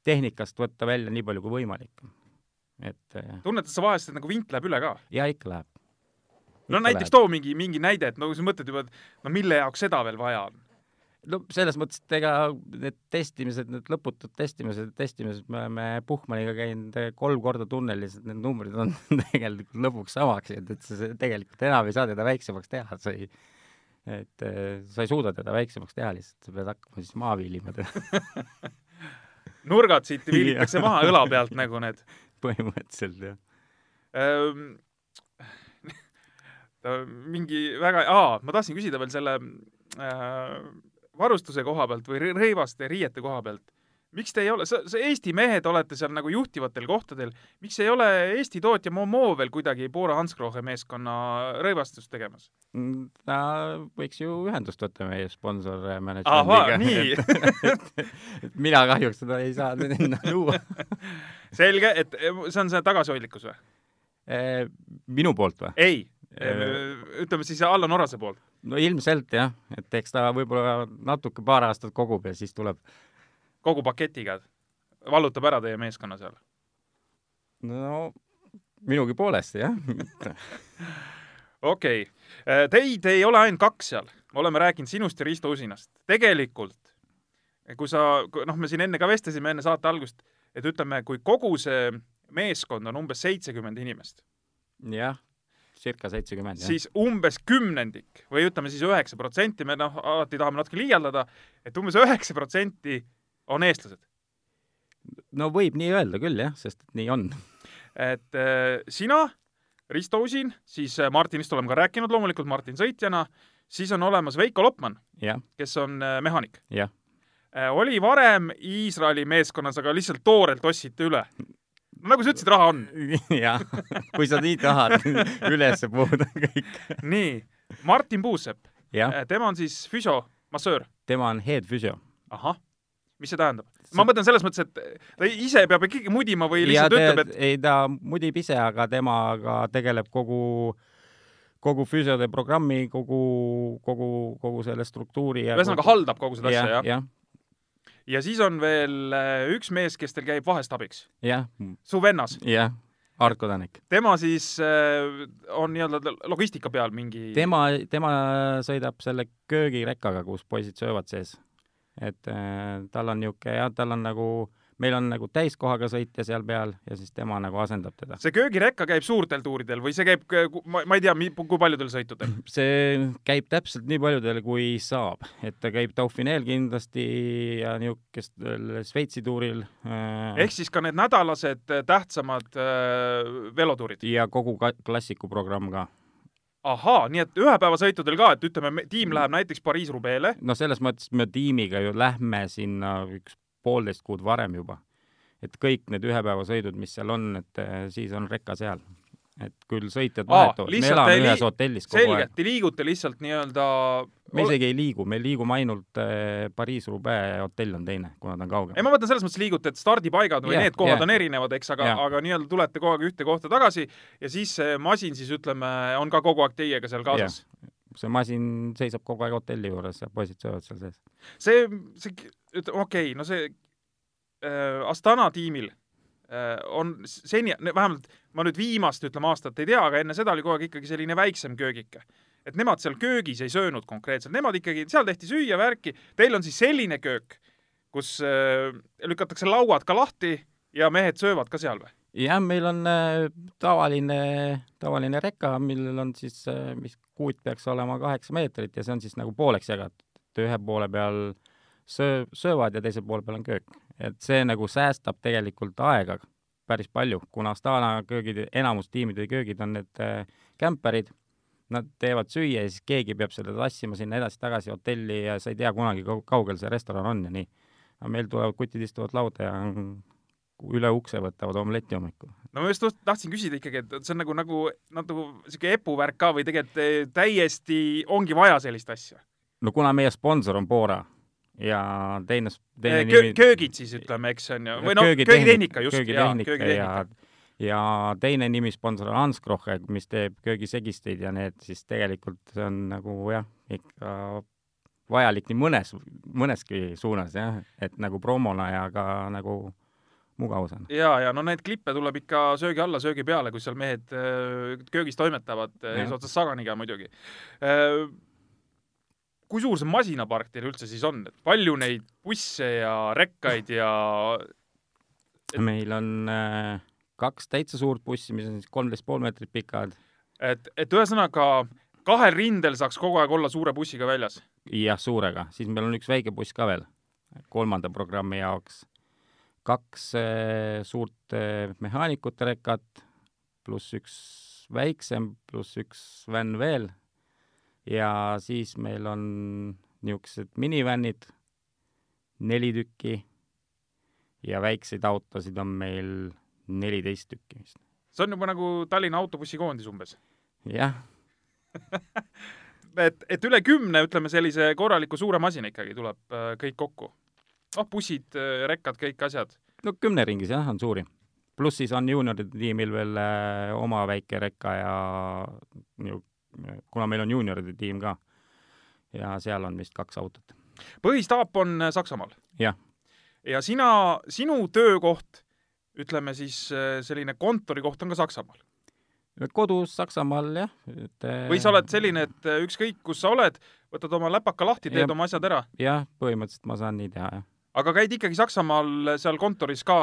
Speaker 2: tehnikast võtta välja nii palju kui võimalik et
Speaker 1: äh, tunnetad sa vahest, et nagu vint läheb üle ka?
Speaker 2: jaa, ikka läheb.
Speaker 1: no näiteks läheb. too mingi, mingi näide, et no sa mõtled juba, et no mille jaoks seda veel vaja on?
Speaker 2: no selles mõttes, et ega need testimised, need lõputud testimised, testimised, me oleme Puhmaniga käinud kolm korda tunnelis, et need numbrid on tegelikult lõpuks samaks jäänud, et sa tegelikult enam ei saa teda väiksemaks teha, sa ei, et äh, sa ei suuda teda väiksemaks teha lihtsalt, sa pead hakkama siis maha viilima teda
Speaker 1: nurgad siit viilitakse maha õla pealt nagu need
Speaker 2: põhimõtteliselt jah
Speaker 1: ähm,. mingi väga, aa, ma tahtsin küsida veel selle äh, varustuse koha pealt või rõivaste riiete koha pealt. miks te ei ole, sa, sa Eesti mehed olete seal nagu juhtivatel kohtadel, miks ei ole Eesti tootja Momo veel kuidagi Bora Hansgrohe meeskonna rõivastust tegemas?
Speaker 2: Mm, ta võiks ju ühendust võtta meie sponsor
Speaker 1: ahah,
Speaker 2: management'iga.
Speaker 1: nii
Speaker 2: et mina kahjuks seda ei saa luua
Speaker 1: selge, et eh, see on see tagasihoidlikkus või?
Speaker 2: Eh, minu poolt või?
Speaker 1: ei,
Speaker 2: Äh.
Speaker 1: ütleme siis Allan Orase poolt.
Speaker 2: no ilmselt jah, et eks ta võib-olla natuke paar aastat kogub ja siis tuleb.
Speaker 1: kogu paketiga, vallutab ära teie meeskonna seal?
Speaker 2: no minugi poolest jah
Speaker 1: okei okay., teid ei ole ainult kaks seal, oleme rääkinud sinust ja Risto Usinast. tegelikult, kui sa, noh, me siin enne ka vestlesime enne saate algust, et ütleme, kui kogu see meeskond on umbes seitsekümmend inimest,
Speaker 2: jah, circa seitsekümmend
Speaker 1: siis umbes kümnendik või ütleme siis üheksa protsenti, me noh, alati tahame natuke liialdada, et umbes üheksa protsenti on eestlased.
Speaker 2: no võib nii öelda küll jah, sest nii on.
Speaker 1: et äh, sina, Risto Usin, siis äh, Martinist oleme ka rääkinud loomulikult Martin sõitjana, siis on olemas Veiko Lopman, kes on äh, mehaanik
Speaker 2: jah.
Speaker 1: äh,. oli varem Iisraeli meeskonnas, aga lihtsalt toorelt ostsite üle. nagu sa ütlesid, raha on.
Speaker 2: jah, kui sa nii tahad üles puhuda kõik.
Speaker 1: nii, Martin Puusepp,
Speaker 2: jah,
Speaker 1: tema on siis füsio, massöör.
Speaker 2: tema on head physio.
Speaker 1: ahah, mis see tähendab? ma mõtlen selles mõttes, et ta ise peab ikkagi mudima või lihtsalt
Speaker 2: ja
Speaker 1: ütleb, et
Speaker 2: ei, ta mudib ise, aga temaga tegeleb kogu, kogu füsiode programmi, kogu, kogu, kogu selle struktuuri ja
Speaker 1: ühesõnaga haldab kogu seda asja,
Speaker 2: jah,
Speaker 1: jah? Ja siis on veel äh, üks mees, kes teil käib vahest abiks,
Speaker 2: jah,
Speaker 1: su vennas.
Speaker 2: jah, Art Kodanik.
Speaker 1: tema siis äh, on nii-öelda logistika peal mingi
Speaker 2: tema, tema sõidab selle köögirekkaga, kus poisid söövad sees. et äh, tal on niisugune jah, tal on nagu, meil on nagu täiskohaga sõitja seal peal ja siis tema nagu asendab teda.
Speaker 1: see köögirekka käib suurtel tuuridel või see käib, ma, ma ei tea, kui paljudel sõitudel?
Speaker 2: see käib täpselt nii paljudele, kui saab, et ta käib Dauphineel kindlasti ja niisugustel Šveitsi tuuril äh,
Speaker 1: ehk siis ka need nädalased äh, tähtsamad äh, velotuurid?
Speaker 2: ja kogu klassiku programm ka.
Speaker 1: ahaa, nii et ühepäevasõitudel ka, et ütleme, tiim läheb näiteks Pariis-Roubaix'le,
Speaker 2: no selles mõttes me tiimiga ju lähme sinna üks poolteist kuud varem juba. et kõik need ühepäevasõidud, mis seal on, et eh, siis on rekka seal. et küll sõitjad vahetuvad, me elame
Speaker 1: ei
Speaker 2: ühes hotellis kogu
Speaker 1: selge
Speaker 2: aeg.,
Speaker 1: te liigute lihtsalt nii-öelda
Speaker 2: me isegi ei liigu, me liigume ainult eh, Pariis-Roubaix hotell on teine, kuna ta on
Speaker 1: ei,
Speaker 2: kaugem.
Speaker 1: ma mõtlen selles mõttes liigute, et stardipaigad või
Speaker 2: Jah,
Speaker 1: need kohad
Speaker 2: jah.
Speaker 1: on erinevad, eks, aga
Speaker 2: Jah.,
Speaker 1: aga nii-öelda tulete kogu aeg ühte kohta tagasi ja siis see masin siis ütleme, on ka kogu aeg teiega seal kaasas.
Speaker 2: see masin seisab kogu aeg hotelli juures ja poisid söövad seal sees.
Speaker 1: see, see, ütleme okei okay,, no see äh, Astana tiimil äh, on seni, vähemalt ma nüüd viimast, ütleme aastat ei tea, aga enne seda oli kogu aeg ikkagi selline väiksem köögike. et nemad seal köögis ei söönud konkreetselt, nemad ikkagi, seal tehti süüa värki, teil on siis selline köök, kus äh, lükatakse lauad ka lahti ja mehed söövad ka seal või?
Speaker 2: jah, meil on äh, tavaline, tavaline reka, millel on siis, mis kuut peaks olema kaheksa meetrit ja see on siis nagu pooleks jagatud, ühe poole peal söö-, söövad ja teise poole peal on köök. et see nagu säästab tegelikult aega päris palju, kuna Astana köögid, enamus tiimide köögid on need äh, kämperid, nad teevad süüa ja siis keegi peab selle tassima sinna edasi-tagasi hotelli ja sa ei tea kunagi, kaugel see restoran on ja nii. aga meil tulevad kutid istuvad lauda ja üle ukse võtavad omletti hommikul.
Speaker 1: no ma just taht- tahtsin küsida ikkagi, et see on nagu, nagu, nagu sihuke epuvärk ka või tegelikult eh, täiesti ongi vaja sellist asja?
Speaker 2: no kuna meie sponsor on Bora ja teine, teine
Speaker 1: Eh, Kö, köögid siis ütleme, eks on ju, või noh, köögitehnika just, jaa,
Speaker 2: köögitehnika ja teine nimisponsor on Hanskrohe, mis teeb köögisegisteid ja need siis tegelikult see on nagu jah, ikka vajalik nii mõnes, mõneski suunas jah, et nagu promona ja ka nagu mugavus on.
Speaker 1: ja, ja no neid klippe tuleb ikka söögi alla, söögi peale, kui seal mehed äh, köögis toimetavad,
Speaker 2: Jah.
Speaker 1: eesotsas Saganiga muidugi. Kui suur see masinapark teil üldse siis on, et palju neid busse ja rekkaid ja
Speaker 2: meil on äh, kaks täitsa suurt bussi, mis on siis kolmteist pool meetrit pikad
Speaker 1: et, et ühesõnaga kahel rindel saaks kogu aeg olla suure bussiga väljas?
Speaker 2: jah, suurega, siis meil on üks väike buss ka veel kolmanda programmi jaoks. kaks äh, suurt äh, mehaanikute rekat pluss üks väiksem pluss üks vänn veel. Ja siis meil on niisugused minivänid, neli tükki ja väikseid autosid on meil neliteist tükki vist.
Speaker 1: see on juba nagu Tallinna autobussikoondis umbes.
Speaker 2: jah
Speaker 1: et, et üle kümne, ütleme sellise korraliku suure masina ikkagi tuleb äh, kõik kokku. noh, bussid, rekkad, kõik asjad.
Speaker 2: no kümne ringis jah, on suuri. pluss siis on juunioride tiimil veel äh, oma väike rekka ja ju, kuna meil on juunioride tiim ka ja seal on vist kaks autot.
Speaker 1: põhistaap on äh, Saksamaal?
Speaker 2: jah.
Speaker 1: ja sina, sinu töökoht, ütleme siis selline kontorikoht on ka Saksamaal?
Speaker 2: kodus Saksamaal jah
Speaker 1: et.... või sa oled selline, et ükskõik, kus sa oled, võtad oma läpaka lahti, teed ja, oma asjad ära?
Speaker 2: jah, põhimõtteliselt ma saan nii teha, jah.
Speaker 1: Aga käid ikkagi Saksamaal seal kontoris ka,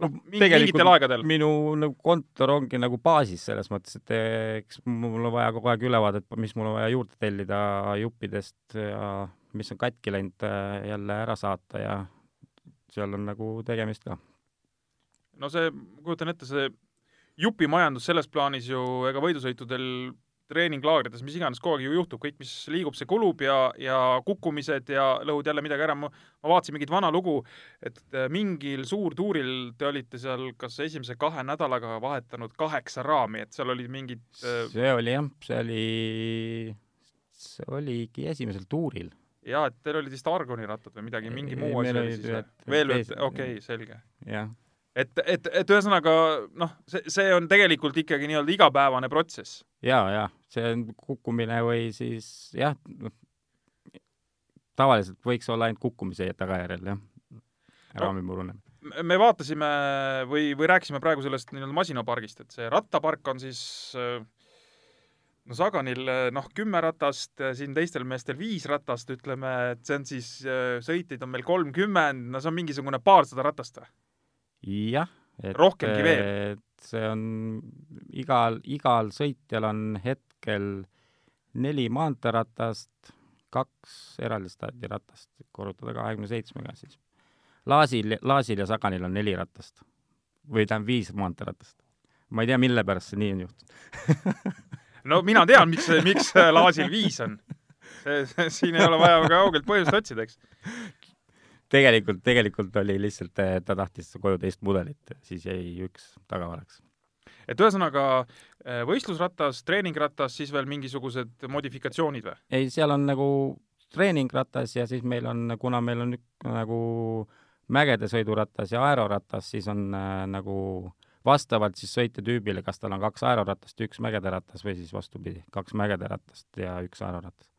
Speaker 1: noh, mingitel aegadel?
Speaker 2: minu nagu kontor ongi nagu baasis selles mõttes, et eks mul on vaja kogu aeg ülevaadet, mis mul on vaja juurde tellida juppidest ja mis on katki läinud, äh, jälle ära saata ja seal on nagu tegemist ka.
Speaker 1: no see, ma kujutan ette, see jupimajandus selles plaanis ju ega võidusõitudel treeninglaagrites, mis iganes, kogu aeg ju juhtub, kõik, mis liigub, see kulub ja, ja kukkumised ja lõhud jälle midagi ära. ma vaatasin mingit vana lugu, et äh, mingil suurtuuril te olite seal kas esimese kahe nädalaga vahetanud kaheksa raami, et seal olid mingid
Speaker 2: äh... see oli jah, see oli, see oligi esimesel tuuril.
Speaker 1: jaa, et teil olid vist argonirattad või midagi, mingi muu asi oli siis või? veel, okei okay,, selge.
Speaker 2: jah
Speaker 1: et, et, et ühesõnaga noh, see, see on tegelikult ikkagi nii-öelda igapäevane protsess.
Speaker 2: ja, ja see on kukkumine või siis jah, noh, tavaliselt võiks olla ainult kukkumise tagajärjel jah, raami purunemine
Speaker 1: me vaatasime või, või rääkisime praegu sellest nii-öelda masinapargist, et see rattapark on siis no Saganil noh, kümme ratast, siin teistel meestel viis ratast, ütleme, et see on siis, sõitjaid on meil kolmkümmend, no see on mingisugune paarsada ratast või?
Speaker 2: Jah.
Speaker 1: rohkemgi veel?
Speaker 2: see on igal, igal sõitjal on hetkel neli maanteeratast, kaks eraldistardiratast, korrutada kahekümne seitsmega siis. Laasil, Laasil ja Saganil on neli ratast või tähendab viis maanteeratast. ma ei tea, mille pärast see nii on juhtunud
Speaker 1: no mina tean, miks, miks Laasil viis on. siin ei ole vaja kaugelt põhjust otsida, eks
Speaker 2: tegelikult, tegelikult oli lihtsalt, ta tahtis koju teist mudelit, siis jäi üks tagavaraks.
Speaker 1: et ühesõnaga eh, võistlusratas, treeningratas, siis veel mingisugused modifikatsioonid või?
Speaker 2: ei, seal on nagu treeningratas ja siis meil on, kuna meil on nagu mägede sõiduratas ja aeroratas, siis on äh, nagu vastavalt siis sõitjatüübile, kas tal on kaks aeroratast ja üks mägede ratas või siis vastupidi, kaks mägede ratast ja üks aeroratas.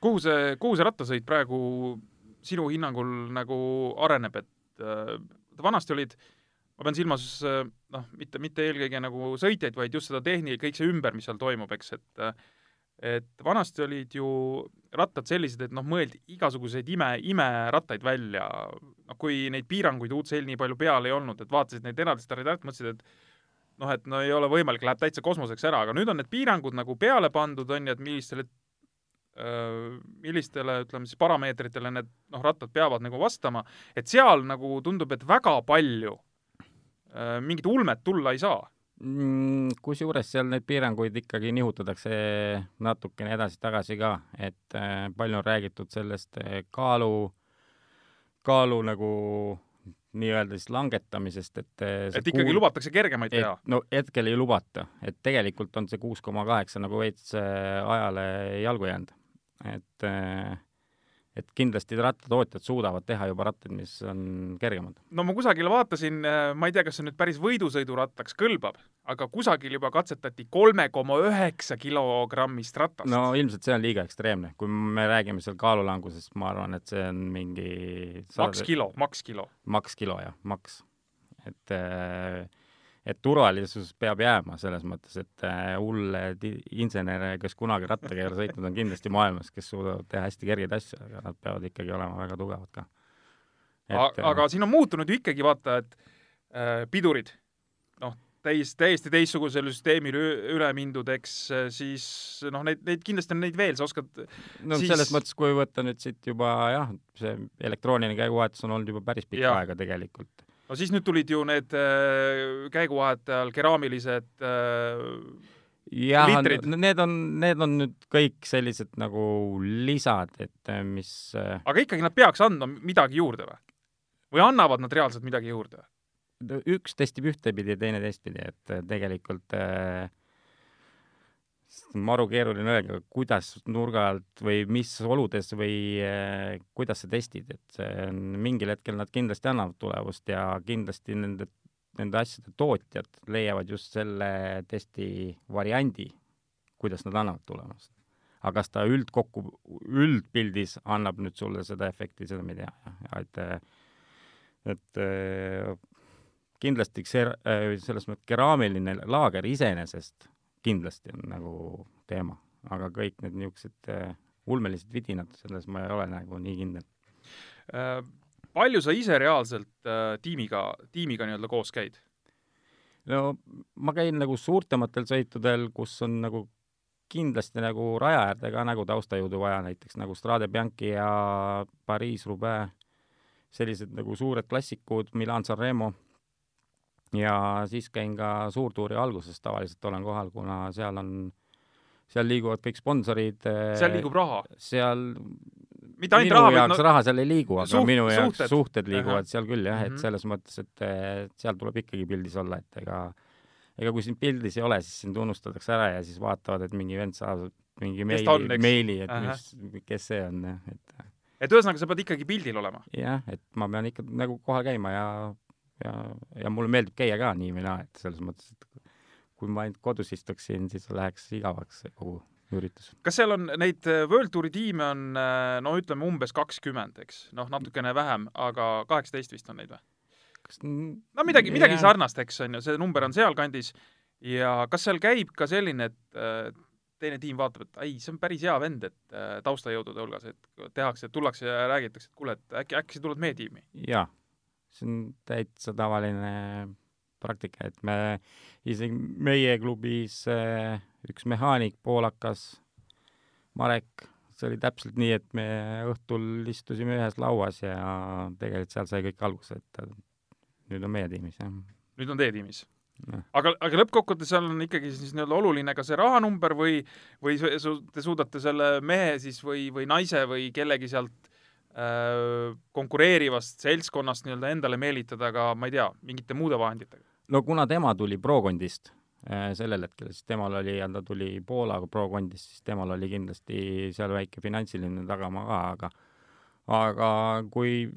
Speaker 1: kuhu see, kuhu see rattasõit praegu sinu hinnangul nagu areneb, et äh, vanasti olid, ma pean silmas äh, noh, mitte, mitte eelkõige nagu sõitjaid, vaid just seda tehni-, kõik see ümber, mis seal toimub, eks, et äh, et vanasti olid ju rattad sellised, et noh, mõeldi igasuguseid ime, imerattaid välja, noh, kui neid piiranguid UCL nii palju peal ei olnud, et vaatasid neid eraldistarjaid ära, mõtlesid, et noh, et no ei ole võimalik, läheb täitsa kosmoseks ära, aga nüüd on need piirangud nagu peale pandud, on ju, et millistele millistele, ütleme siis parameetritele need noh, rattad peavad nagu vastama, et seal nagu tundub, et väga palju mingit ulmet tulla ei saa
Speaker 2: mm, kusjuures seal neid piiranguid ikkagi nihutatakse natukene edasi-tagasi ka, et palju on räägitud sellest kaalu, kaalu nagu nii-öelda siis langetamisest, et
Speaker 1: et ikkagi kuul... lubatakse kergemaid teha?
Speaker 2: no hetkel ei lubata, et tegelikult on see kuus koma kaheksa nagu veits ajale jalgu jäänud et, äh, et kindlasti rattatootjad suudavad teha juba rattaid, mis on kergemad.
Speaker 1: no ma kusagil vaatasin, äh, ma ei tea, kas see nüüd päris võidusõidurattaks kõlbab, aga kusagil juba katsetati kolme koma üheksa kilogrammist ratast.
Speaker 2: no ilmselt see on liiga ekstreemne, kui me räägime seal kaalulangusest, ma arvan, et see on mingi
Speaker 1: maks kilo, maks kilo.
Speaker 2: maks kilo, jah, maks. et äh, et turvalisus peab jääma selles mõttes, et äh, hulle insenere, kes kunagi rattaga ei ole sõitnud, on kindlasti maailmas, kes suudavad teha hästi kergeid asju, aga nad peavad ikkagi olema väga tugevad ka.
Speaker 1: Äh, aga siin on muutunud ju ikkagi vaata, et äh, pidurid, noh, täis, täiesti teistsugusele süsteemile üle mindud, eks siis noh, neid, neid kindlasti on neid veel, sa oskad
Speaker 2: no siis... selles mõttes, kui võtta nüüd siit juba jah, see elektrooniline käiguvahetus on olnud juba päris pikka aega tegelikult
Speaker 1: no siis nüüd tulid ju need äh, käiguvahetajal keraamilised äh,
Speaker 2: jah, need on, need on nüüd kõik sellised nagu lisad, et äh, mis
Speaker 1: aga ikkagi nad peaks andma midagi juurde või? või annavad nad reaalselt midagi juurde?
Speaker 2: üks testib ühtepidi ja teine teistpidi, et tegelikult äh, maru keeruline öelda, kuidas nurga alt või mis oludes või äh, kuidas sa testid, et see on, mingil hetkel nad kindlasti annavad tulemust ja kindlasti nende, nende asjade tootjad leiavad just selle testi variandi, kuidas nad annavad tulemust. Aga kas ta üldkokku, üldpildis annab nüüd sulle seda efekti, seda me ei tea, et et kindlasti see, selles mõttes keraamiline laager iseenesest kindlasti on nagu teema, aga kõik need niisugused ulmelised vidinad, selles ma ei ole nagu nii kindel
Speaker 1: äh,. palju sa ise reaalselt äh, tiimiga, tiimiga nii-öelda koos käid?
Speaker 2: no ma käin nagu suurtematel sõitudel, kus on nagu kindlasti nagu raja äärde ka nagu taustajõudu vaja, näiteks nagu Strade Bianchi ja Pariis-Roubaix, sellised nagu suured klassikud, Milan-San Remo, ja siis käin ka suurtuuri alguses tavaliselt olen kohal, kuna seal on, seal liiguvad kõik sponsorid.
Speaker 1: seal liigub raha?
Speaker 2: seal
Speaker 1: mitte ainult
Speaker 2: raha,
Speaker 1: vaid
Speaker 2: no, raha seal ei liigu, aga suht, minu jaoks suhted, suhted liiguvad Aha. seal küll jah, et -hmm. selles mõttes, et seal tuleb ikkagi pildis olla, et ega ega kui sind pildis ei ole, siis sind unustatakse ära ja siis vaatavad, et mingi vend saab mingi meili, meili, et Aha. mis, kes see on, et
Speaker 1: et ühesõnaga, sa pead ikkagi pildil olema?
Speaker 2: jah, et ma pean ikka nagu kohal käima ja, ja, ja mulle meeldib käia ka nii või naa, et selles mõttes, et kui ma ainult kodus istuksin, siis läheks igavaks kogu üritus.
Speaker 1: kas seal on neid äh, World Touri tiime on äh, no ütleme umbes kakskümmend, eks, noh, natukene vähem, aga kaheksateist vist on neid või? kas no midagi, midagi yeah. sarnast, eks, on ju, see number on sealkandis ja kas seal käib ka selline, et äh, teine tiim vaatab, et ei, see on päris hea vend, et taustajõudude hulgas, et tehakse, tullakse ja räägitakse, et kuule, et äkki, äkki sa tuled meie tiimi?
Speaker 2: jaa, see on täitsa tavaline praktika, et me isegi meie klubis äh, üks mehaanik, poolakas, Marek, see oli täpselt nii, et me õhtul istusime ühes lauas ja tegelikult seal sai kõik alguse, et nüüd on meie tiimis, jah.
Speaker 1: nüüd on teie tiimis? aga, aga lõppkokkuvõttes seal on ikkagi siis nii-öelda oluline ka see rahanumber või, või te suudate selle mehe siis või, või naise või kellegi sealt konkureerivast seltskonnast nii-öelda endale meelitada ka, ma ei tea, mingite muude vahenditega?
Speaker 2: no kuna tema tuli Procondist äh, sellel hetkel, siis temal oli, ta tuli Poola Procondist, siis temal oli kindlasti seal väike finantsiline tagamaa ka, aga aga kui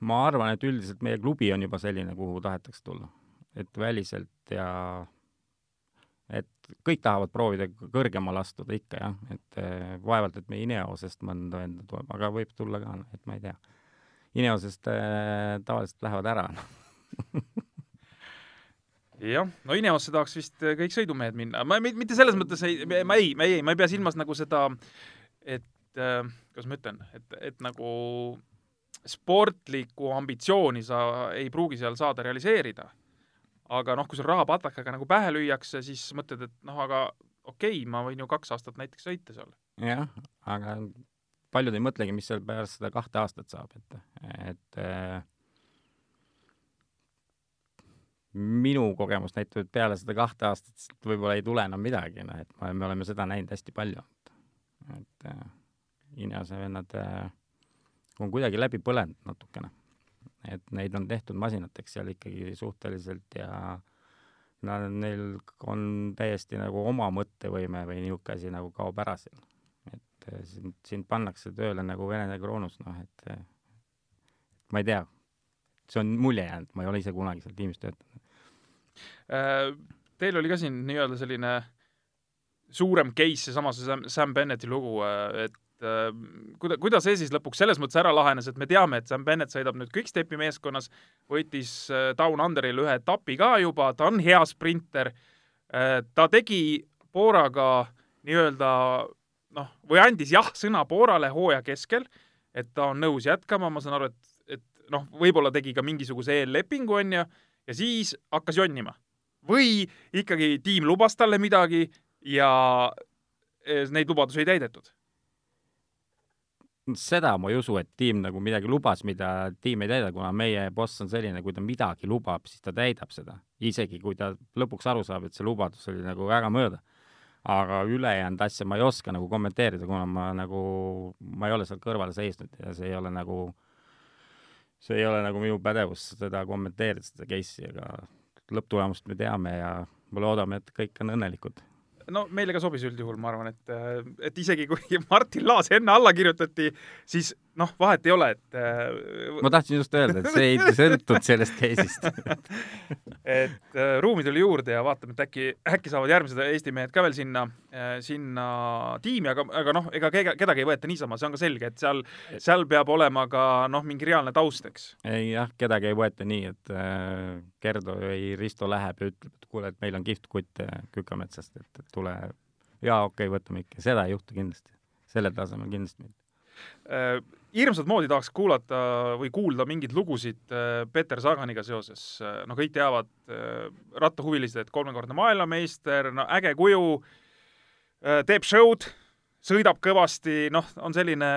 Speaker 2: ma arvan, et üldiselt meie klubi on juba selline, kuhu tahetakse tulla. et väliselt ja et kõik tahavad proovida kõrgemale astuda ikka jah, et eh, vaevalt, et me Ineosest mõnda venda tuleb, aga võib tulla ka, et ma ei tea. Ineosest äh, tavaliselt lähevad ära
Speaker 1: jah, no Ineosse tahaks vist kõik sõidumehed minna, ma mitte selles mõttes ei, ma ei, ma ei, ma ei pea silmas nagu seda, et äh, kuidas ma ütlen, et, et nagu sportlikku ambitsiooni sa ei pruugi seal saada realiseerida. Aga noh, kui sul raha patakaga nagu pähe lüüakse, siis mõtled, et noh, aga okei okay,, ma võin ju kaks aastat näiteks sõita seal.
Speaker 2: jah, aga paljud ei mõtlegi, mis seal pärast seda kahte aastat saab, et, et äh, minu kogemus näitab, et peale seda kahte aastat võib-olla ei tule enam midagi, noh, et me oleme seda näinud hästi palju. et äh, Inese vennad äh, on kuidagi läbi põlenud natukene. Et neid on tehtud masinateks seal ikkagi suhteliselt ja no neil on täiesti nagu oma mõttevõime või niisugune asi nagu kaob ära seal. et eh, sind, sind pannakse tööle nagu Vene kroonus, noh et eh, ma ei tea, see on mulje jäänud, ma ei ole ise kunagi seal tiimis töötanud.
Speaker 1: Äh, teil oli ka siin nii-öelda selline suurem case, seesama see Sam, Sam Bennetti lugu, äh, et kuida-, kuidas see siis lõpuks selles mõttes ära lahenes, et me teame, et Sam Bennett sõidab nüüd Quickstepi meeskonnas, võitis äh, Down Underil ühe etapi ka juba, ta on hea sprinter äh,, ta tegi Booraga nii-öelda noh, või andis jah-sõna Boorale hooaja keskel, et ta on nõus jätkama, ma saan aru, et, et noh, võib-olla tegi ka mingisuguse eellepingu, on ju, ja siis hakkas jonnima. või ikkagi tiim lubas talle midagi ja äh, neid lubadusi ei täidetud
Speaker 2: seda ma ei usu, et tiim nagu midagi lubas, mida tiim ei täida, kuna meie boss on selline, kui ta midagi lubab, siis ta täidab seda. isegi kui ta lõpuks aru saab, et see lubadus oli nagu väga mööda. aga ülejäänud asja ma ei oska nagu kommenteerida, kuna ma nagu, ma ei ole seal kõrval seisnud ja see ei ole nagu see ei ole nagu minu pädevus seda kommenteerida, seda case'i, aga lõpptulemust me teame ja me loodame, et kõik on õnnelikud
Speaker 1: no meile ka sobis üldjuhul, ma arvan, et, et isegi kui Martin Laas enne alla kirjutati, siis noh, vahet ei ole, et
Speaker 2: äh, ma tahtsin just öelda, et see ei sõltunud sellest case'ist
Speaker 1: et äh, ruumi tuli juurde ja vaatame, et äkki, äkki saavad järgmised Eesti mehed ka veel sinna, äh, sinna tiimi, aga, aga noh, ega kedagi ei võeta niisama, see on ka selge, et seal, seal peab olema ka noh, mingi reaalne taust, eks.
Speaker 2: ei jah, kedagi ei võeta nii, et äh, Gerdo või Risto läheb ja ütleb, et kuule, et meil on kihvt kutt Kükametsast, et tule, jaa, okei okay,, võtame ikka, seda ei juhtu kindlasti. sellel tasemel kindlasti mitte
Speaker 1: äh, hirmsat moodi tahaks kuulata või kuulda mingeid lugusid äh, Peter Saganiga seoses. Äh, no kõik teavad, äh, rattahuvilised, et kolmekordne maailmameister, no äge kuju, teeb show'd, sõidab kõvasti, noh, on selline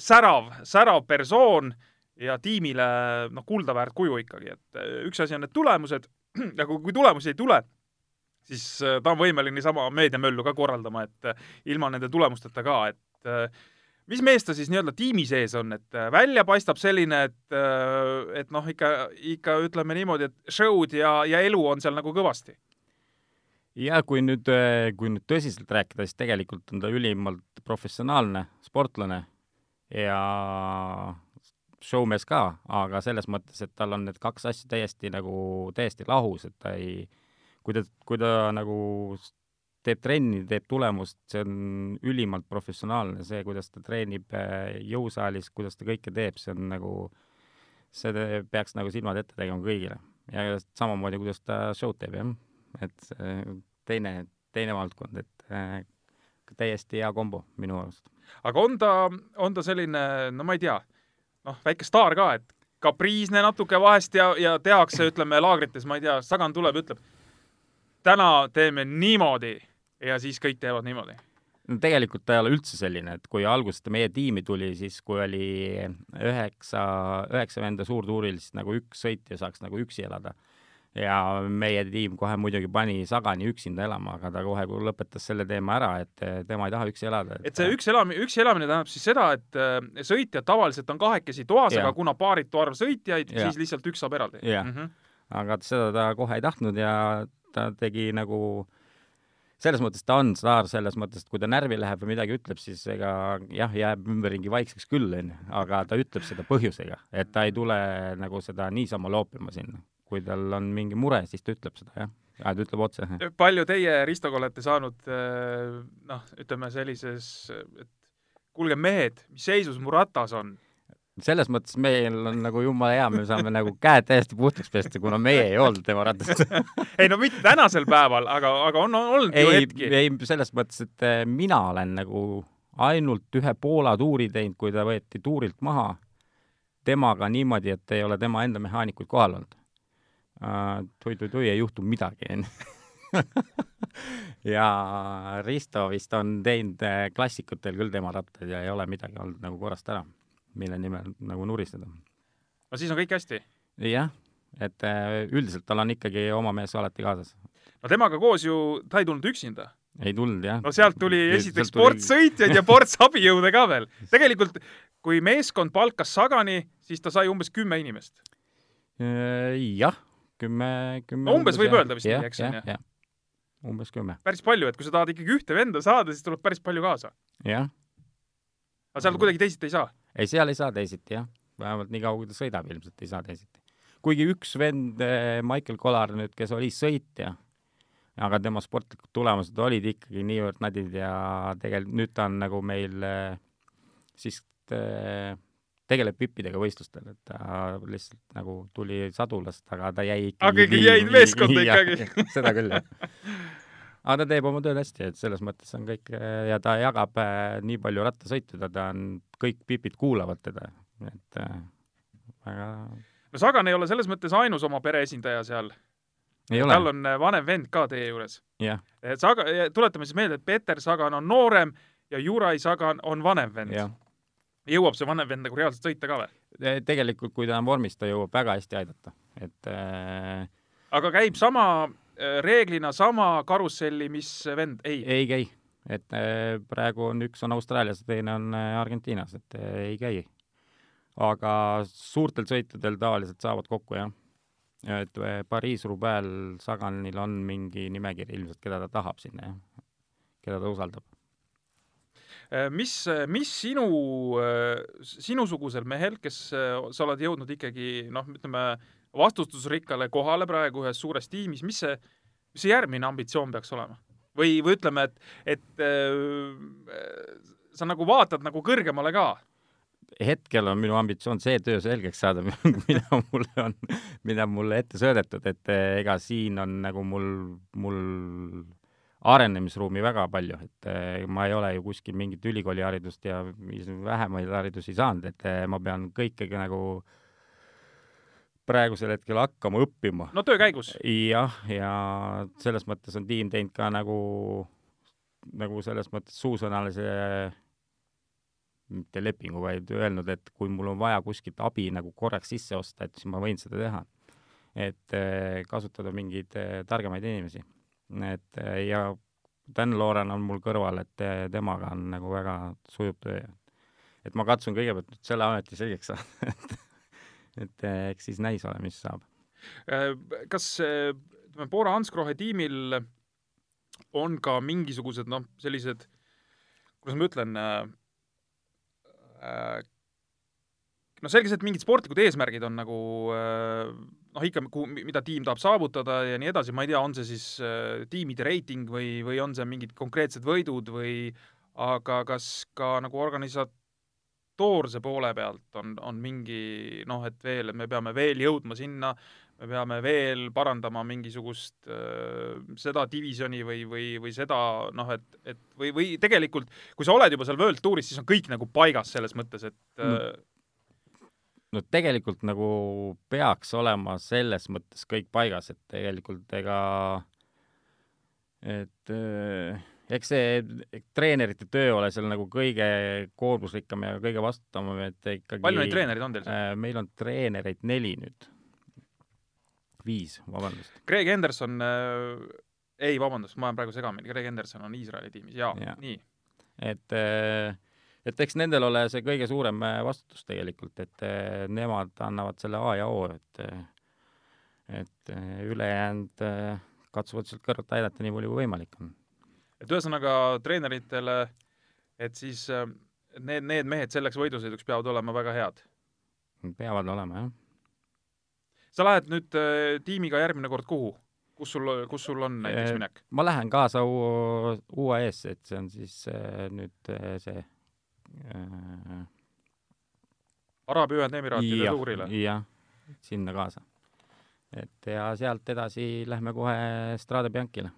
Speaker 1: särav, särav persoon ja tiimile noh, kuldaväärt kuju ikkagi, et üks asi on need tulemused ja kui, kui tulemusi ei tule, siis ta on võimeline niisama meediamöllu ka korraldama, et ilma nende tulemusteta ka, et mis mees ta siis nii-öelda tiimi sees on, et äh, välja paistab selline, et, äh, et noh, ikka, ikka ütleme niimoodi, et show'd ja, ja elu on seal nagu kõvasti?
Speaker 2: ja kui nüüd, äh, kui nüüd tõsiselt rääkida, siis tegelikult on ta ülimalt professionaalne sportlane ja showmees ka, aga selles mõttes, et tal on need kaks asja täiesti nagu, täiesti lahus, et ta ei, kui ta, kui ta nagu teeb trenni, teeb tulemust, see on ülimalt professionaalne, see, kuidas ta treenib äh, jõusaalis, kuidas ta kõike teeb, see on nagu, see peaks nagu silmad ette tegema kõigile. ja samamoodi, kuidas ta show'd teeb, jah. et äh, teine, teine valdkond, et äh, täiesti hea kombo minu arust.
Speaker 1: aga on ta, on ta selline, no ma ei tea, noh, väike staar ka, et kapriisne natuke vahest ja, ja tehakse, ütleme, laagrites, ma ei tea, Sagan tuleb, ütleb, täna teeme niimoodi ja siis kõik teevad niimoodi?
Speaker 2: no tegelikult ta ei ole üldse selline, et kui alguses ta meie tiimi tuli, siis kui oli üheksa, üheksa venda suurtuuril, siis nagu üks sõitja saaks nagu üksi elada. ja meie tiim kohe muidugi pani Sagani üksinda elama, aga ta kohe lõpetas selle teema ära, et tema ei taha üksi elada.
Speaker 1: et see üks elamine, üksi elamine tähendab siis seda, et äh, sõitjad tavaliselt on kahekesi toas, aga kuna paaritu arv sõitjaid, siis lihtsalt üks saab eraldi.
Speaker 2: jah mm -hmm., aga seda ta kohe ei tahtnud ja ta tegi nagu äh, selles mõttes ta on staar, selles mõttes, et kui ta närvi läheb või midagi ütleb, siis ega jah, jääb ümberringi vaikseks küll, onju, aga ta ütleb seda põhjusega, et ta ei tule nagu seda niisama loopima sinna. kui tal on mingi mure, siis ta ütleb seda, jah. ja ta ütleb otse.
Speaker 1: palju teie, Ristoga, olete saanud eh, noh, ütleme sellises, et kuulge, mehed, mis seisus mu ratas on
Speaker 2: selles mõttes meil on nagu jumala hea, me saame nagu käed täiesti puhtaks pesta, kuna meie ei olnud tema ratas
Speaker 1: ei no mitte tänasel päeval, aga, aga on, on olnud
Speaker 2: ei,
Speaker 1: ju hetki.
Speaker 2: ei, selles mõttes, et eh, mina olen nagu ainult ühe Poola tuuri teinud, kui ta võeti tuurilt maha temaga niimoodi, et ei ole tema enda mehaanikuid kohal olnud uh,. tui-tui-tui, ei juhtu midagi, onju ja Risto vist on teinud eh, klassikutel küll tema rattaid ja ei ole midagi olnud nagu korrast ära mille nimel nagu nuristada.
Speaker 1: no siis on kõik hästi?
Speaker 2: jah, et äh, üldiselt tal on ikkagi oma mees alati kaasas.
Speaker 1: no temaga koos ju, ta ei tulnud üksinda?
Speaker 2: ei tulnud, jah.
Speaker 1: no sealt tuli esiteks ports sõitjaid ja ports abijõude ka veel. tegelikult, kui meeskond palkas Sagani, siis ta sai umbes kümme inimest.
Speaker 2: Äh, jah, kümme, kümme
Speaker 1: no umbes võib öelda vist nii, eks on ju?
Speaker 2: umbes kümme.
Speaker 1: päris palju, et kui sa tahad ikkagi ühte venda saada, siis tuleb päris palju kaasa.
Speaker 2: jah.
Speaker 1: aga seal kuidagi teisiti ei saa?
Speaker 2: Ei, seal ei saa teisiti jah, vähemalt nii kaua, kui ta sõidab, ilmselt ei saa teisiti. kuigi üks vend, eh, Michael Kolar nüüd, kes oli sõitja, aga tema sportlikud tulemused olid ikkagi niivõrd nadid ja tegelikult nüüd ta on nagu meil eh, siis eh, tegeleb vippidega võistlustel, et ta lihtsalt nagu tuli sadulast, aga ta jäi ikkagi
Speaker 1: aga ikkagi jäid meeskonda ikkagi.
Speaker 2: Seda küll, jah aga ta teeb oma tööd hästi, et selles mõttes on kõik ja ta jagab äh, nii palju rattasõitu, ta on, kõik pipid kuulavad teda, et äh, väga
Speaker 1: no Sagan ei ole selles mõttes ainus oma pere esindaja seal. tal on äh, vanem vend ka teie juures. et Saga, tuletame siis meelde, et Peeter Sagan on noorem ja Juraj Sagan on vanem vend. jõuab see vanem vend nagu reaalselt sõita ka või?
Speaker 2: tegelikult, kui ta on vormis, ta jõuab väga hästi aidata, et äh...
Speaker 1: aga käib sama reeglina sama karusselli, mis vend, ei?
Speaker 2: ei käi, et äh, praegu on üks on Austraalias, teine on äh, Argentiinas, et ei käi. aga suurtel sõitudel tavaliselt saavad kokku, jah. et Pariis-Roubaix'l Saganil on mingi nimekiri ilmselt, keda ta tahab sinna, jah. keda ta usaldab.
Speaker 1: Äh, mis, mis sinu, äh, sinusugusel mehel, kes äh, sa oled jõudnud ikkagi noh, ütleme vastutusrikkale kohale praegu ühes suures tiimis, mis see, mis see järgmine ambitsioon peaks olema? või, või ütleme, et, et äh, sa nagu vaatad nagu kõrgemale ka?
Speaker 2: hetkel on minu ambitsioon see töö selgeks saada, mida mulle on, mida mulle ette söödetud, et ega siin on nagu mul, mul arenemisruumi väga palju, et eh, ma ei ole ju kuskil mingit ülikooliharidust ja vähemaid haridusi saanud, et eh, ma pean kõikegi nagu praegusel hetkel hakkama õppima.
Speaker 1: no töö käigus?
Speaker 2: jah, ja selles mõttes on tiim teinud ka nagu, nagu selles mõttes suusõnalise mitte lepingu, vaid öelnud, et kui mul on vaja kuskilt abi nagu korraks sisse osta, et siis ma võin seda teha. et eh, kasutada mingeid targemaid inimesi et äh, ja Dan Looren on mul kõrval, et temaga on nagu väga sujuv töö. et ma katsun kõigepealt nüüd selle ameti selgeks saada et, et äh, eks siis näis ole, mis saab.
Speaker 1: kas ütleme, Bora Hansgrohe tiimil on ka mingisugused noh, sellised, kuidas ma ütlen äh,, noh, selge see, et mingid sportlikud eesmärgid on nagu äh, noh, ikka, kuhu, mida tiim tahab saavutada ja nii edasi, ma ei tea, on see siis äh, tiimide reiting või, või on see mingid konkreetsed võidud või aga kas ka nagu organisatoorse poole pealt on, on mingi noh, et veel, et me peame veel jõudma sinna, me peame veel parandama mingisugust äh, seda divisjoni või, või, või seda noh, et, et või, või tegelikult kui sa oled juba seal World Touris, siis on kõik nagu paigas selles mõttes, et no äh,
Speaker 2: no tegelikult nagu peaks olema selles mõttes kõik paigas, et tegelikult ega, et äh, eks see treenerite töö ole seal nagu kõige koormusrikkam ja kõige vastutavam, et ikkagi
Speaker 1: palju neid treenereid on teil seal
Speaker 2: äh,? meil on treenereid neli nüüd. viis, vabandust.
Speaker 1: Greg Henderson äh,, ei, vabandust, ma olen praegu segamini, Greg Henderson on Iisraeli tiimis, jaa ja., nii.
Speaker 2: et äh, et eks nendel ole see kõige suurem äh, vastutus tegelikult, et äh, nemad annavad selle A ja O, et et ülejäänud katsuvad sealt kõrvalt aidata nii palju kui võimalik on.
Speaker 1: Et ühesõnaga treeneritele, et siis need, need mehed selleks võidusõiduks peavad olema väga head?
Speaker 2: peavad olema, jah.
Speaker 1: sa lähed nüüd tiimiga järgmine kord kuhu? kus sul, kus sul on näiteks minek?
Speaker 2: ma lähen kaasa UAE-sse, et see on siis nüüd see
Speaker 1: äh, Araabia Ühendemiraatide tuurile?
Speaker 2: jah, sinna kaasa. et ja sealt edasi lähme kohe Strade Bianchile.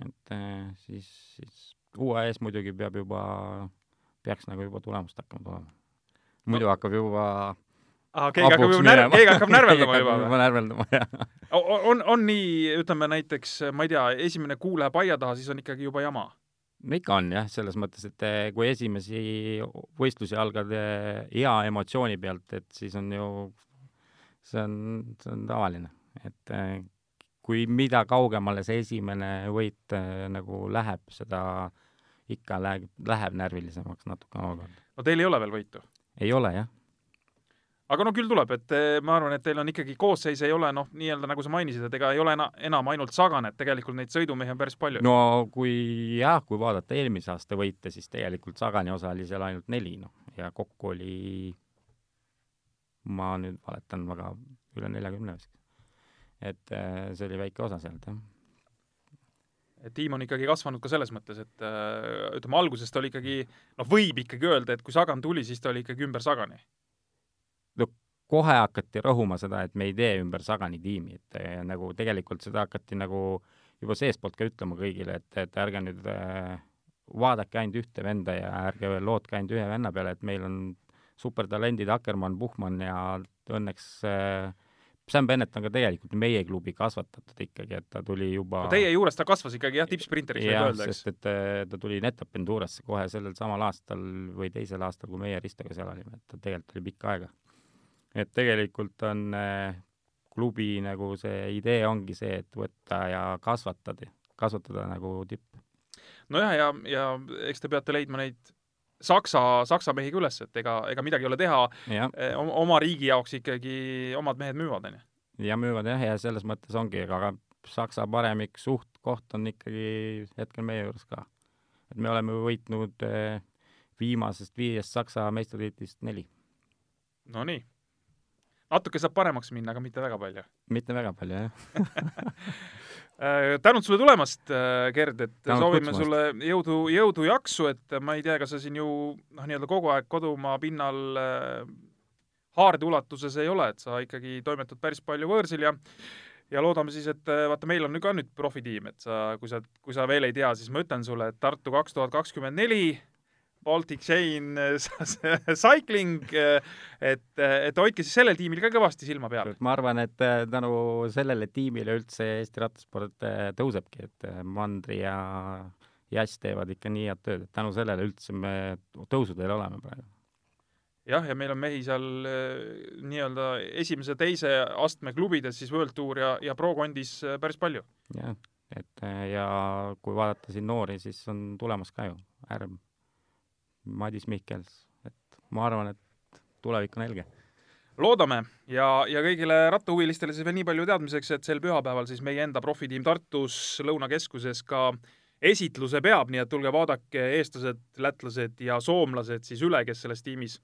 Speaker 2: Et äh, siis, siis UAE-s muidugi peab juba, peaks nagu juba tulemust hakkama tulema. muidu no. hakkab juba
Speaker 1: aa, keegi hakkab juba närv, keegi hakkab närveldama juba
Speaker 2: või? närveldama, jah.
Speaker 1: on, on nii, ütleme näiteks, ma ei tea, esimene kuu läheb aia taha, siis on ikkagi juba jama?
Speaker 2: no ikka on jah, selles mõttes, et eh, kui esimesi võistlusi algad eh, hea emotsiooni pealt, et siis on ju, see on, see on tavaline, et kui mida kaugemale see esimene võit nagu läheb, seda ikka läheb, läheb närvilisemaks natuke omakorda.
Speaker 1: no teil ei ole veel võitu?
Speaker 2: ei ole jah
Speaker 1: aga no küll tuleb, et eh, ma arvan, et teil on ikkagi koosseis ei ole noh, nii-öelda nagu sa mainisid, et ega ei ole ena, enam ainult Sagan, et tegelikult neid sõidumehi on päris palju.
Speaker 2: no kui jah, kui vaadata eelmise aasta võite, siis tegelikult Sagani osa oli seal ainult neli, noh, ja kokku oli, ma nüüd valetan väga, üle neljakümne vist. Et eh, see oli väike osa sealt, jah.
Speaker 1: Tiim on ikkagi kasvanud ka selles mõttes, et eh, ütleme, alguses ta oli ikkagi, noh, võib ikkagi öelda, et kui Sagan tuli, siis ta oli ikkagi ümber Sagani.
Speaker 2: No kohe hakati rõhuma seda, et me ei tee ümber Sagani tiimi, et eh, nagu tegelikult seda hakati nagu juba seestpoolt ka ütlema kõigile, et, et ärge nüüd äh, vaadake ainult ühte venda ja ärge lootke ainult ühe venna peale, et meil on supertalendid Akkermann, Puhman ja õnneks äh, Sam Bennett on ka tegelikult meie klubi kasvatatud ikkagi, et ta tuli juba
Speaker 1: no teie juures ta kasvas ikkagi jah, tippsprinteriks võib öelda, eks?
Speaker 2: et ta tuli Netapendurasse kohe sellel samal aastal või teisel aastal, kui meie Ristoga seal olime, et ta tegelikult oli pikka aega et tegelikult on äh, klubi nagu see idee ongi see, et võtta ja kasvatada, kasvatada nagu tipp.
Speaker 1: nojah, ja, ja eks te peate leidma neid Saksa, Saksa mehi ka üles, et ega, ega midagi ei ole teha. oma riigi jaoks ikkagi omad mehed müüvad, onju.
Speaker 2: ja müüvad jah, ja selles mõttes ongi, aga Saksa paremik suht-koht on ikkagi hetkel meie juures ka. et me oleme võitnud viimasest viiest Saksa meistritiitlist neli.
Speaker 1: Nonii natuke saab paremaks minna, aga mitte väga palju.
Speaker 2: mitte väga palju, jah
Speaker 1: tänud sulle tulemast, äh, Gerd, et tänud soovime kutsumast. sulle jõudu, jõudu, jaksu, et ma ei tea, kas sa siin ju noh, nii-öelda kogu aeg kodumaa pinnal äh, haarde ulatuses ei ole, et sa ikkagi toimetad päris palju võõrsil ja ja loodame siis, et vaata, meil on ka nüüd profitiim, et sa, kui sa, kui sa veel ei tea, siis ma ütlen sulle, et Tartu kaks tuhat kakskümmend neli Baltic Chain Cycling, et, et hoidke siis sellel tiimil ka kõvasti silma peal.
Speaker 2: ma arvan, et äh, tänu sellele tiimile üldse Eesti rattasport äh, tõusebki, et äh, Mandri ja Jass teevad ikka nii head tööd, et tänu sellele üldse me tõusuteel oleme praegu.
Speaker 1: jah, ja meil on mehi seal nii-öelda esimese-teise astme klubides siis World Tour ja, ja Pro Kondis päris palju.
Speaker 2: jah, et ja kui vaadata siin noori, siis on tulemas ka juÄrm Madis Mihkels, et ma arvan, et tulevik on helge.
Speaker 1: loodame ja, ja kõigile rattahuvilistele siis veel nii palju teadmiseks, et sel pühapäeval siis meie enda profitiim Tartus Lõunakeskuses ka esitluse peab, nii et tulge vaadake eestlased, lätlased ja soomlased siis üle, kes selles tiimis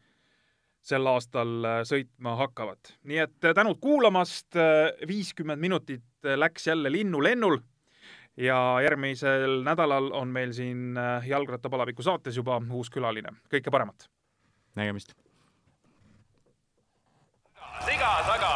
Speaker 1: sel aastal äh, sõitma hakkavad. nii et äh, tänud kuulamast, äh, viiskümmend minutit läks jälle linnulennul ja järgmisel nädalal on meil siin äh, jalgrattapalaviku saates juba uus külaline. kõike paremat!
Speaker 2: nägemist!
Speaker 3: siga taga,